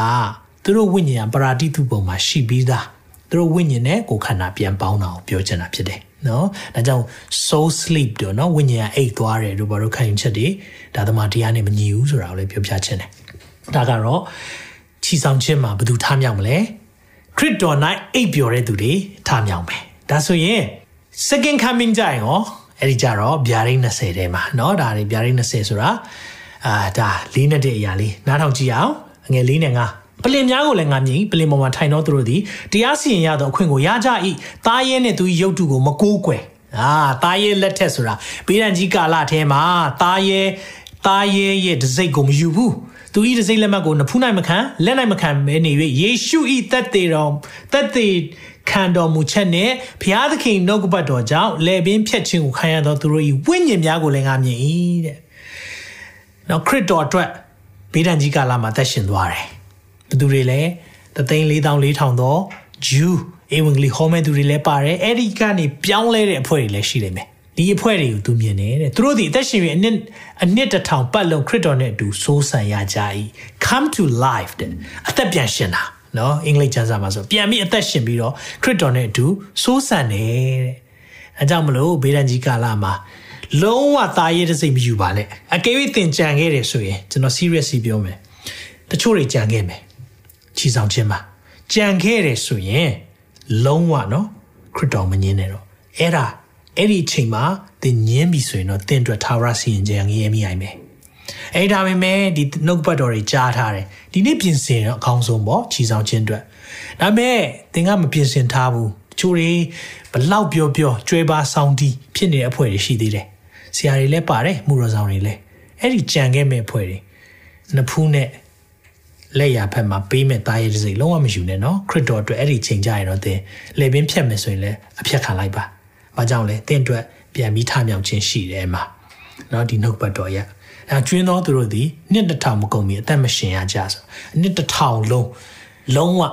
သူတို့ဝိညာဉ်ပရာတိတုပုံမှာရှိပြီးသားသူတို့ဝိညာဉ်နဲ့ကိုယ်ခန္ဓာပြန်ပေါင်းတာကိုပြောချင်တာဖြစ်တယ်နော်ဒါကြောင့် soul sleep တို့နော်ဝိညာဉ်အိတ်သွားတယ်တို့ဘာလို့ခံယူချက်တွေဒါသမာတရားနဲ့မညီဘူးဆိုတာကိုလည်းပြောပြချင်တယ်ဒါကတော့ချီဆောင်ခြင်းမှာဘယ်သူထားမြောက်မလဲခရစ်တော်၌အိပ်ပျော်တဲ့သူတွေထားမြောက်မယ်ဒါဆိုရင် second coming ကြရင်ရောအဲ့ဒီကြတော့ဗျာဒိတ်20ထဲမှာเนาะဒါတွေဗျာဒိတ်20ဆိုတာအာဒါလေးနဲ့တဲ့အရာလေးနားထောင်ကြည့်အောင်ငယ်လေးနဲ့ငါ ပလင်များကိုလည်းငါမြင်ပလင်ပေါ်မှာထိုင်တော့သူတို့သည်တရားစီရင်ရသောအခွင့်ကိုရကြ၏တားရဲနဲ့သူရုပ်တုကိုမကိုးကွယ်အာတားရဲလက်ထက်ဆိုတာဘေးရန်ကြီးကာလထဲမှာတားရဲတားရဲရဲ့ဒစိတ်ကိုမယူဘူးသူဤဒစိတ်လက်မှတ်ကိုနဖူးနိုင်မခံလက်နိုင်မခံမဲနေ၍ယေရှုဤသက်သေးတော်သက်သေးခံတော်မူချက်နဲ့ဘုရားသခင်နှုတ်ကပတ်တော်ကြောင့်လေပင်ဖြတ်ခြင်းကိုခံရသောသူတို့၏ဝိညာဉ်များကိုလည်းငါမြင်၏တဲ့။နောက်ခရစ်တော်အတွက်ဘေးဒဏ်ကြီးကာလမှာသက်ရှင်သွားတယ်။ ဘသူတွေလဲတသိန်း4400သောဂျူးအေဝံဂေလိဟောမဲ့သူတွေလည်းပါတယ်။အဲ့ဒီကနေပြောင်းလဲတဲ့အဖွဲ့တွေလည်းရှိနေမယ်။ဒီအဖွဲ့တွေကိုသူမြင်တယ်တဲ့။သူတို့ဒီအသက်ရှင်ပြီးအနှစ်အနှစ်တစ်ထောင်ပတ်လုံးခရစ်တော်နဲ့အတူစိုးစံရကြ၏။ come to life တဲ့အသက်ပြန်ရှင်တာ။နော်အင်္ဂလိပ်ကျမ်းစာမှာဆိုပြန်ပြီးအသက်ရှင်ပြီးတော့ခရစ်တော်နဲ့အတူစိုးစံတယ်တဲ့အဲကြောင့်မလို့ဘေးဒဏ်ကြီးကာလမှာလုံးဝသားရဲတဲ့စိတ်မယူပါနဲ့အကယ်၍သင်ကြံခဲ့တယ်ဆိုရင်ကျွန်တော် seriously ပြောမယ်တချို့တွေကြံခဲ့မယ် ချီဆောင်ခြင်းမှာကြံခဲ့တယ်ဆိုရင်လုံးဝနော်ခရစ်တော်မငင်းနဲ့တော့အဲ့ဒါအဲ့ဒီအချိန်မှာသင်ငင်းပြီဆိုရင်တော့သင်အတွက်သာဝရစီရင်ကြံရမိနိုင်မယ်အဲ့ဒါပေမဲ့ဒီနှုတ်ပတ်တော်တွေကြားထားတယ်ဒီနေ့ပြင်ဆင်တော့အကောင်းဆုံးပေါ့ခြီဆောင်ခြင်းအတွက်ဒါပေမဲ့သင်ကမပြင်ဆင်ထားဘူးချိုးတွေဘလောက်ပြောပြောကျွဲပါဆောင်တီးဖြစ်နေတဲ့အဖွဲ့တွေရှိသေးတယ်ဆရာတွေလည်းပါတယ်မှုတော်ဆောင်တွေလည်းအဲ့ဒီကြံခဲ့မဲ့အဖွဲ့တွေနဖူးနဲ့ လက်ရဖက်မှာပေးမဲ့တားရဲတစ်စိလုံးဝမယူနဲ့နော်ခရစ်တော်အတွက်အဲ့ဒီချိန်ကြရင်တော့သင်လေပင်ဖြတ်မယ်ဆိုရင်လည်းအဖြတ်ခံလိုက်ပါ။ဘာကြောင့်လဲသင်အတွက်ပြန်ပြီးထမြောင်ခြင်းရှိတယ်မှာ။နော်ဒီနှုတ်ပတ်တော်ရ။အဲကျွင်းသောသူတို့သည်နှစ်တစ်ထောင်မကုန်မီအသက်မရှင်ရကြဆို။နှစ်တစ်ထောင်လုံးလုံးဝ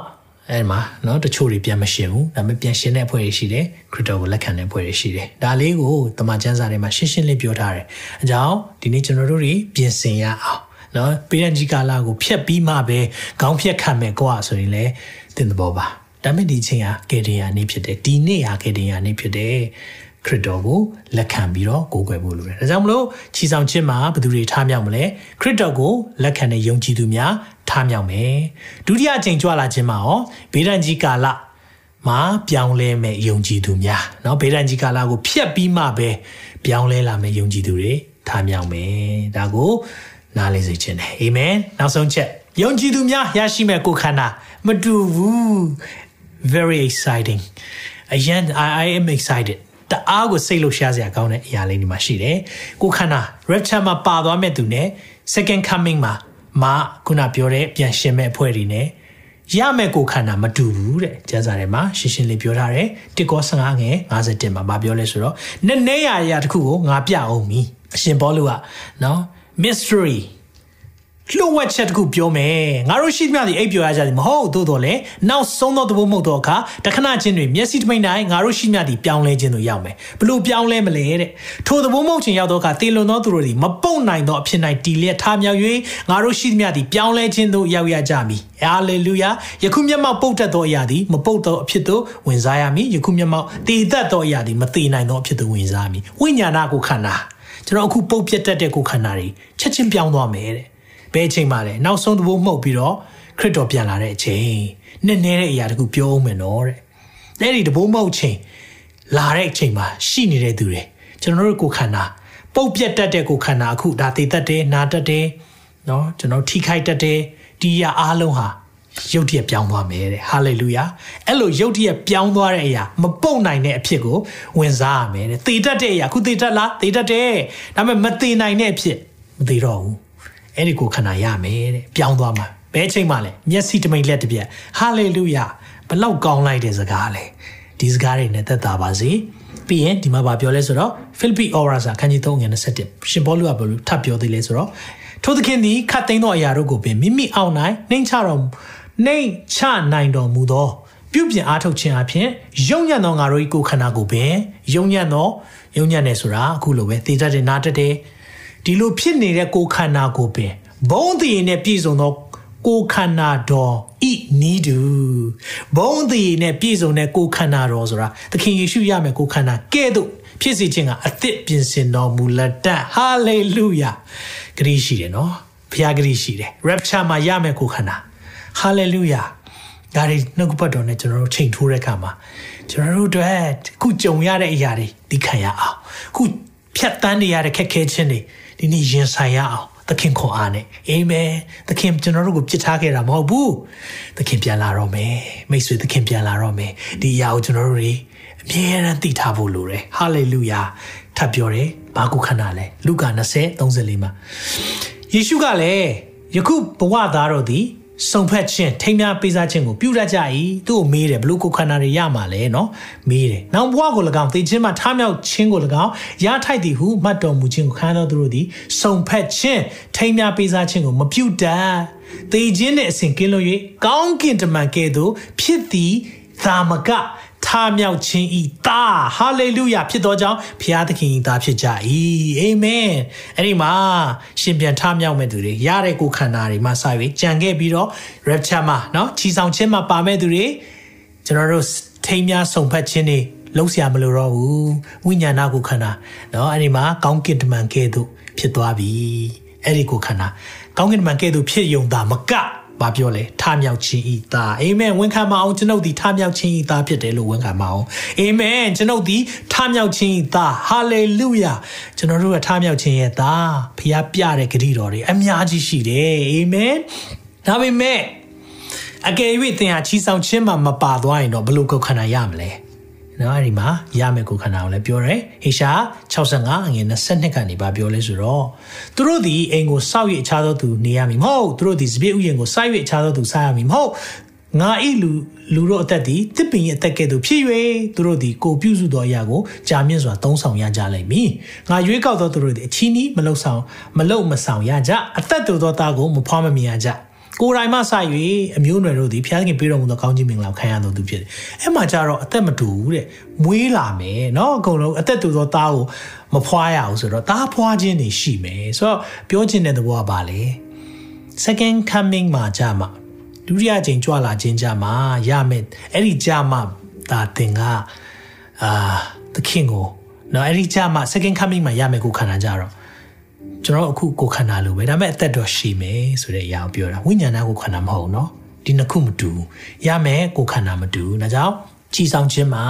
အဲ့မှာနော်တချို့တွေပြန်မရှင်ဘူးဒါပေမဲ့ပြန်ရှင်တဲ့အဖွဲ့တွေရှိတယ်ခရစ်တော်ကိုလက်ခံတဲ့အဖွဲ့တွေရှိတယ်ဒါလေးကိုတမန်ကျမ်းစာထဲမှာရှင်းရှင်းလင်းပြောထားတယ်အကြောင်းဒီနေ့ကျွန်တော်တို့တွေပြင်ဆင်ရအောင် နော်ပေရန်ကြီးကာလာကိုဖျက်ပြီးမှပဲခေါင်းဖြတ်ခံမယ်ကွာဆိုရင်လည်းတင်သဘောပါဒါမဲ့ဒီချိန်ဟာကေဒီယာနေ့ဖြစ်တယ်ဒီနေ့ဟာကေဒီယာနေ့ဖြစ်တယ်ခရစ်တော်ကိုလက်ခံပြီးတော့ကိုးကွယ်ဖို့လိုတယ်။ဒါကြောင့်မလို့ချီဆောင်ခြင်းမှာဘယ်သူတွေထားမြောက်မလဲ။ခရစ်တော်ကိုလက်ခံတဲ့ယုံကြည်သူများထားမြောက်မယ်။ဒုတိယအချိန်ကြွလာခြင်းမှာရောဘေးဒဏ်ကြီးကာလမှာပြောင်းလဲမဲ့ယုံကြည်သူများเนาะဘေးဒဏ်ကြီးကာလကိုဖျက်ပြီးမှပဲပြောင်းလဲလာမဲ့ယုံကြည်သူတွေထားမြောက်မယ်။ဒါကို နားလည်စေခြင်းတယ်။အာမင်။နောက်ဆုံးချက်ယုံကြည်သူများရရှိမဲ့ကိုယ်ခန္ဓာမတူဘူး very exciting again I, I am excited တအားကိုစိတ်လှုပ်ရှားစရာကောင်းတဲ့အရာလေးဒီမှာရှိတယ်ကိုခန္ဓာ rapture မှာပါသွားမဲ့သူနဲ့ second coming မှာမာခုနပြောတဲ့ပြန်ရှင်မဲ့အဖွဲ့တွေနဲ့ရမဲ့ကိုခန္ဓာမတူဘူးတဲ့ကျမ်းစာထဲမှာရှင်းရှင်းလေးပြောထားတယ်တစ်ကော15ငယ်51မှာမပြောလဲဆိုတော့နည်းနည်းရရတခုကိုငါပြအောင်မီအရှင်ဘောလူကနော် mystery လှုပ်ဝက်ချက်တခုပြောမယ်ငါတို့ရှိသမျှဒီအိပ်ပျော်ရကြသည်မဟုတ်သို့တော်လေနောက်ဆုံးသောသဘောမဟုတ်သောအခါတခဏချင်းတွင်မျက်စိတမိတ်၌ငါတို့ရှိမျှဒီပြောင်းလဲခြင်းသို့ရောက်မယ်ဘလို့ပြောင်းလဲမလဲတဲ့ထိုသဘောမဟုတ်ခြင်းရောက်သောအခါတေလွန်သောသူတို့သည်မပုတ်နိုင်သောအဖြစ်၌တည်လျက်ထားမြောက်၍ငါတို့ရှိသမျှဒီပြောင်းလဲခြင်းသို့ရောက်ရကြမည်ဟာလေလုယာယခုမျက်မှောက်ပုတ်တတ်သောအရာသည်မပုတ်သောအဖြစ်သို့ဝင်စားရမည်ယခုမျက်မှောက်တည်တတ်သောအရာသည်မတည်နိုင်သောအဖြစ်သို့ဝင်စားမည်ဝိညာဏကိုခန္ဓာ ကျွန်တော်အခုပုတ်ပြတ်တတ်တဲ့ကိုခန္ဓာတွေချက်ချင်းပြောင်းသွားမယ်တဲ့ဘယ်အချိန်မှလဲနောက်ဆုံးသဘောမှုတ်ပြီးတော့ခရစ်တော်ပြန်လာတဲ့အချိန်နည်းနည်းတဲ့အရာတခုပြောအောင်မယ်နော်တဲ့အဲ့ဒီတဘိုးမဟုတ်ချိန်လာတဲ့အချိန်မှာရှိနေတဲ့သူတွေကျွန်တော်တို့ကိုခန္ဓာပုတ်ပြက်တတ်တဲ့ကိုခန္ဓာအခုဒါသေတတ်တယ်နာတတ်တယ်နော်ကျွန်တော်ထိခိုက်တတ်တယ်ဒီရအားလုံးဟာ ရုတ်တရက်ပြောင်းသွားမယ်တဲ့ဟာလေလုယာအဲ့လိုရုတ်တရက်ပြောင်းသွားတဲ့အရာမပုတ်နိုင်တဲ့အဖြစ်ကိုဝင်စားရမယ်တဲ့သေတတ်တဲ့အရာခုသေတတ်လားသေတတ်တယ်ဒါပေမဲ့မသေနိုင်တဲ့အဖြစ်မသေတော့ဘူးအဲ့ဒီကိုခန္ဓာရမယ်တဲ့ပြောင်းသွားမှာဘယ်ချိန်မှလဲမျက်စိတမိန်လက်တစ်ပြက်ဟာလေလုယာဘလောက်ကောင်းလိုက်တဲ့စကားလဲဒီစကားတွေနဲ့သက်သာပါစေခပြီးရင်ဒီမှာဗာပြောလဲဆိုတော့ Philippi Aura စာခန်းကြီး3ငွေ27ရှင်ဘောလူကဘယ်လိုထပ်ပြောသေးလဲဆိုတော့ထိုသခင်သည်ခတ်သိမ်းသောအရာတို့ကိုပင်မိမိအောင်၌နှိမ်ချတော် နှိမ်ချနိုင်တော်မူသောပြုပြင်အားထုတ်ခြင်းအပြင်ယုံညံ့သောငါတို့၏ကိုယ်ခန္ဓာကိုပင်ယုံညံ့သောယုံညံ့တယ်ဆိုတာအခုလိုပဲသေတတ်တယ်နားတတ်တယ်ဒီလိုဖြစ်နေတဲ့ကိုယ်ခန္ဓာကိုပင်ဘုံတည်နဲ့ပြည့်စုံသောကိုခန္ဓာတော်ဤနီးတူဘုံသည်နဲ့ပြည့်စုံတဲ့ကိုခန္ဓာတော်ဆိုတာသခင်ယေရှုရမယ်ကိုခန္ဓာကဲ့သို့ဖြစ်စေခြင်းကအသစ်ပြင်ဆင်တော်မူလက်တဟာလေလုယာဂရိရှိတယ်နော်ဘုရားဂရိရှိတယ် rapture မှာရမယ်ကိုခန္ဓာ ဟာလေလုယာဒါတွေနှုတ်ပတ်တော်နဲ့ကျွန်တော်တို့ချိန်ထိုးတဲ့အခါမှာကျွန်တော်တို့အတွက်ခုကြုံရတဲ့အရာတွေဒီခံရအောင်ခုဖြတ်တန်းနေရတဲ့ခက်ခဲခြင်းတွေဒီနေ့ရင်ဆိုင်ရအောင်သခင်ခွန်အားနဲ့အာမင်သခင်ကျွန်တော်တို့ကိုပြစ်ထားခဲ့တာမဟုတ်ဘူးသခင်ပြန်လာတော့မယ်မိတ်ဆွေသခင်ပြန်လာတော့မယ်ဒီအရာကိုကျွန်တော်တို့တွေအမြဲတမ်းသိထားဖို့လိုတယ်ဟာလေလုယာထပ်ပြောတယ်ဘာကုခဏလဲလူကာ20 34မှာယေရှုကလည်းယခုဘဝသားတို့သည် စုံဖက်ခြင်းထိမ်းများပေးစားခြင်းကိုပြုရကြ၏သူ့ကိုမေးတယ်ဘလို့ကိုခန္ဓာတွေရမှာလဲเนาะမေးတယ်နောက်ဘဝကို၎င်းသိခြင်းမှာထားမြောက်ခြင်းကို၎င်းရထိုက်သည်ဟုမှတ်တော်မူခြင်းကိုခံတော်သူတို့သည်စုံဖက်ခြင်းထိမ်းများပေးစားခြင်းကိုမပြုတတ်သိခြင်းနဲ့အစဉ်ကင်းလို့၍ကောင်းကင်တမန်ကဲ့သို့ဖြစ်သည်သာမက ထားမြောက်ခြင်းဤသားဟာလေလုယာဖြစ်သောကြောင့်ဘုရားသခင်ဤသားဖြစ်ကြ၏အာမင်အဲ့ဒီမှာရှင်ပြန်ထားမြောက်မဲ့သူတွေရတဲ့ကိုခန္ဓာတွေမှာစ၍ကြံခဲ့ပြီးတော့ rapture မှာเนาะချီဆောင်ခြင်းမှာပါမဲ့သူတွေကျွန်တော်တို့ထိမ်းများဆုံဖက်ခြင်းတွေလုံးเสียမလို့တော့ဘူးဝိညာဏကိုခန္ဓာเนาะအဲ့ဒီမှာကောင်းကင်တမန်ကဲ့သို့ဖြစ်သွားပြီအဲ့ဒီကိုခန္ဓာကောင်းကင်တမန်ကဲ့သို့ဖြစ်ယုံတာမက ဘာပြောလဲထမြောက်ခြင်းဤသားအာမင်ဝန်ခံမအောင်ကျွန်ုပ်ဒီထမြောက်ခြင်းဤသားဖြစ်တယ်လို့ဝန်ခံမအောင်အာမင်ကျွန်ုပ်ဒီထမြောက်ခြင်းဤသားဟာလေလုယာကျွန်တော်တို့ကထမြောက်ခြင်းရဲ့သားဖခင်ပြတဲ့ဂရုတော်တွေအများကြီးရှိတယ်အာမင်ဒါပေမဲ့အကယ်၍သင်ဟာချီဆောင်ခြင်းမှာမပါသွားရင်တော့ဘယ်လိုကုတ်ခန္ဓာရမလဲ နော်အဲ့ဒီမှာရမယ်ကိုခန္ဓာကိုလည်းပြောတယ်ဟေရှာ65အငယ်22ကနေပါပြောလဲဆိုတော့သူတို့ဒီအိမ်ကိုစောက်ရအခြားသောသူနေရမည်မဟုတ်သူတို့ဒီစပစ်ဥယျာဉ်ကိုစောက်ရအခြားသောသူစားရမည်မဟုတ်ငါဤလူလူတို့အသက်သည်တစ်ပင်ရဲ့အသက်ကဲ့သို့ဖြစ်၍သူတို့သည်ကိုပြုစုသောအရာကိုကြာမြင့်စွာသုံးဆောင်ရကြလိမ့်မည်ငါရွေးကောက်သောသူတို့သည်အချီးနီးမလုံဆောင်မလုံမဆောင်ရကြအသက်တူသောသားကိုမဖွားမမြင်ရကြ ကိုယ်တိုင်မှဆိုင်၍အမျိုးအနွယ်တို့သည်ဖျားသခင်ပေးတော်မူသောကောင်းကြီးမင်္ဂလာကိုခံရတော်သူဖြစ်တယ်။အဲ့မှာကြတော့အသက်မတူဘူးတဲ့။မွေးလာမယ်နော်အကုန်လုံးအသက်တူသောသားကိုမဖွာရအောင်ဆိုတော့သားဖွာခြင်းနေရှိမယ်။ဆိုတော့ပြောချင်တဲ့သဘောကဘာလဲ။ second coming မှာကြမှာဒုတိယကြိမ်ကြွလာခြင်းကြမှာရမယ်။အဲ့ဒီကြမှာဒါသင်ကအာသခင်ကိုနော်အဲ့ဒီကြမှာ second coming မှာရမယ်ကိုခံတာကြတော့ ကျွန်တော်အခုကိုခန္ဓာလိုပဲဒါပေမဲ့အသက်တော့ရှိမယ်ဆိုတဲ့အရာကိုပြောတာဝိညာဏကိုခန္ဓာမဟုတ်เนาะဒီနှစ်ခုမတူရမယ်ကိုခန္ဓာမတူဒါကြောင့်ကြည်ဆောင်ခြင်းမှာ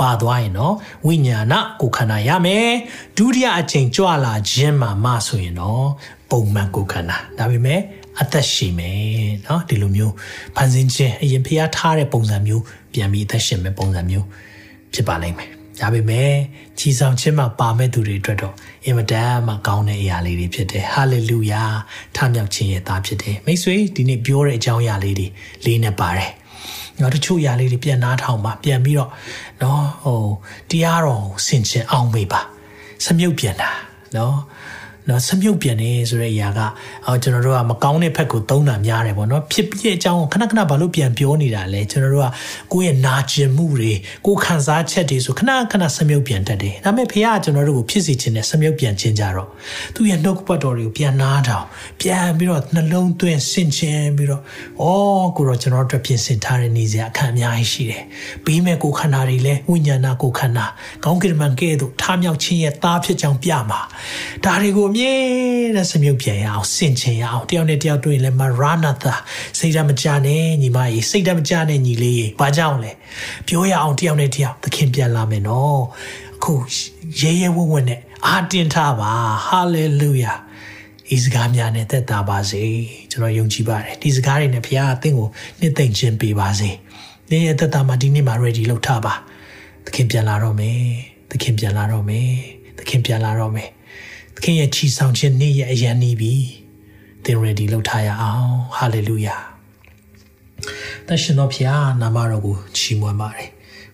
ပါသွားရင်တော့ဝိညာဏကိုခန္ဓာရမယ်ဒုတိယအချိန်ကြွလာခြင်းမှာမဆိုရင်တော့ပုံမှန်ကိုခန္ဓာဒါပေမဲ့အသက်ရှိမယ်เนาะဒီလိုမျိုးဖန်ဆင်းခြင်းအရင်ဖျားထားတဲ့ပုံစံမျိုးပြန်ပြီးအသက်ရှင်မဲ့ပုံစံမျိုးဖြစ်ပါလိမ့်မယ်ဒါပေမဲ့ကြီးဆောင်ခြင်းမှာပါမဲ့သူတွေအတွက်တော့ အင်မတန်မှကောင်းတဲ့အရာလေးတွေဖြစ်တယ်ဟာလေလုယာထမြောက်ခြင်းရဲ့သားဖြစ်တယ်မိတ်ဆွေဒီနေ့ပြောတဲ့အကြောင်းအရာလေးတွေလေးနဲ့ပါတယ်နော်တချို့ຢာလေးတွေပြန်နားထောင်ပါပြန်ပြီးတော့နော်ဟိုတရားတော်ကိုဆင်ခြင်အောင်မေးပါစမြုပ်ပြန်တာနော် နော်စမြုပ်ပြန်နေဆိုတဲ့အရာကအော်ကျွန်တော်တို့ကမကောင်းတဲ့ဘက်ကိုသုံးတာများတယ်ပေါ့နော်ဖြစ်ပြအကြောင်းခဏခဏဘာလို့ပြန်ပြောနေတာလဲကျွန်တော်တို့ကကိုယ့်ရဲ့နာကျင်မှုတွေကိုခံစားချက်တွေဆိုခဏခဏစမြုပ်ပြန်တတ်တယ်ဒါပေမဲ့ဖခင်ကကျွန်တော်တို့ကိုဖြစ်စီခြင်းနဲ့စမြုပ်ပြန်ခြင်းကြတော့သူ့ရဲ့နှုတ်ပတ်တော်တွေကိုပြန်နားထောင်ပြန်ပြီးတော့နှလုံးသွင်းဆင်ခြင်ပြီးတော့အော်ကိုတော့ကျွန်တော်တို့ပြင်ဆင်ထားတဲ့နေစရာအခန်းအများကြီးရှိတယ်ပြီးမဲ့ကိုခန္ဓာတွေလဲဝိညာဏကိုခန္ဓာကောင်းကင်မန်ကဲ့သို့ထားမြောက်ခြင်းရဲ့သားဖြစ်ကြောင်းပြမှာဒါတွေကိုမြဲတဲ့စမြုပ်ပြန်ရအောင်စင်ချင်ရအောင်တယောက်နဲ့တယောက်တွေ့ရင်လည်းမရနာသာစိတ်ဓာတ်မကြနဲ့ညီမကြီးစိတ်ဓာတ်မကြနဲ့ညီလေးကြီးဘာကြောင့်လဲပြောရအောင်တယောက်နဲ့တယောက်သခင်ပြန်လာမယ်နော်အခုရဲရဲဝံ့ဝံ့နဲ့အာတင်ထားပါဟာလေလုယာဤစကားများနဲ့သက်သာပါစေကျွန်တော်ယုံကြည်ပါတယ်ဒီစကားတွေနဲ့ဘုရားအသင်ကိုနှစ်သိမ့်ခြင်းပေးပါစေနေ့ရက်သက်သာမှာဒီနေ့မှာ ready လုပ်ထားပါသခင်ပြန်လာတော့မယ်သခင်ပြန်လာတော့မယ်သခင်ပြန်လာတော့မယ် သခင်ရဲ့ချီဆောင်ခြင်းနေ့ရက်အရန်နေပြီသင် ready လုပ်ထားရအောင် hallelujah တရှင်တော်ဖျားနာမတော်ကိုချီးမွမ်းပါတယ်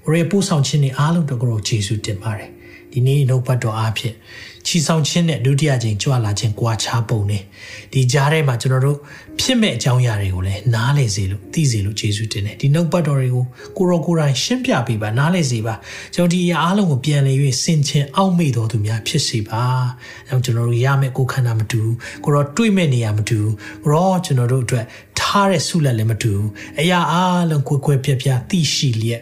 ကိုရဲ့ပို့ဆောင်ခြင်းတွေအားလုံးတို့ကိုယေရှုတင်ပါတယ်ဒီနေ့နှုတ်ပတ်တော်အားဖြင့်ချီဆောင်ခြင်းနဲ့ဒုတိယချိန်ကြွလာခြင်းကြွားချပုံနေဒီကြားထဲမှာကျွန်တော်တို့ ဖြစ်မဲ့အကြောင်းအရာတွေကိုလည်းနားလည်စေလို့သိစေလို့ယေရှုတင်တယ်ဒီနှုတ်ပတ်တော်တွေကိုကိုရောကိုယ်တိုင်ရှင်းပြပေးပါနားလည်စေပါကျွန်တော်ဒီအရာအားလုံးကိုပြန်လည်၍စင်ချင်အောက်မေ့တော်သူများဖြစ်စေပါအဲကျွန်တော်တို့ရမယ့်ကိုယ်ခန္ဓာမတူကိုရောတွေးမဲ့နေရမတူကိုရောကျွန်တော်တို့အတွက်ထားတဲ့ဆုလက်လည်းမတူအရာအားလုံးကိုယ်ကိုယ်ပြပြသိရှိလျက်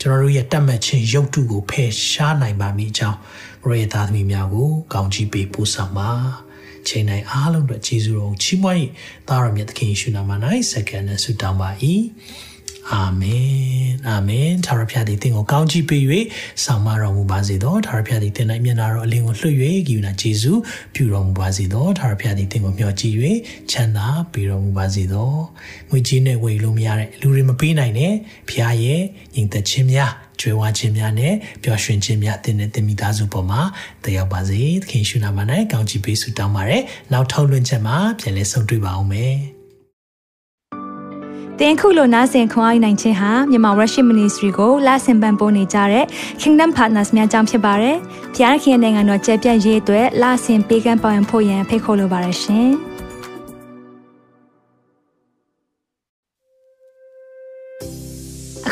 ကျွန်တော်တို့ရဲ့တတ်မှတ်ခြင်းရုပ်တုကိုဖယ်ရှားနိုင်ပါမည်အကြောင်းကိုရဲ့သားသမီးများကိုကောင်းချီးပေးပို့ဆောင်ပါ ချိန်တိုင်းအားလုံးအတွက်ယေရှုတော်ချီးမွမ်း၏သားတော်မြတ်သခင်ယေရှုနာမ၌စက္ကန့်နဲ့ဆုတောင်းပါ၏အာမင်အာမင်သာရဖျားသည်သင်ကိုကောင်းချီးပေး၍ဆောင်မတော်မူပါစေသောသာရဖျားသည်သင်၌မျက်နာတော်အလင်းကိုလွှတ်၍ဂိယူနာယေရှုပြုတော်မူပါစေသောသာရဖျားသည်သင်ကိုမျှော်ကြည့်၍ချမ်းသာပေးတော်မူပါစေသောငွေကြီးနဲ့ဝယ်လို့မရတဲ့လူတွေမပေးနိုင်တဲ့ဖျားရဲ့ညီသက်ချင်းများ ကြွယ်ဝခြင်းများနဲ့ပျော်ရွှင်ခြင်းများတင်တဲ့တင်မိသားစုပေါ်မှာတက်ရောက်ပါစေသခင်ရှုနာမ၌ကောင်းချီးပေးဆုတောင်းပါရယ်နောက်ထောက်လွှင့်ချက်မှာပြန်လည်ဆုံတွေ့ပါအောင်မယ်တင်ခုလိုနာဆင်ခွန်အားနိုင်ခြင်းဟာမြန်မာ Worship Ministry ကိုလာဆင်ပန်ပိုးနေကြတဲ့ Kingdom Partners များအကြောင်းဖြစ်ပါတယ်။ဖျားခင်နိုင်ငံတော်ကျယ်ပြန့်ရေးအတွက်လာဆင်ပေးကမ်းပောင်းဖို့ရန်ဖိတ်ခေါ်လိုပါတယ်ရှင်။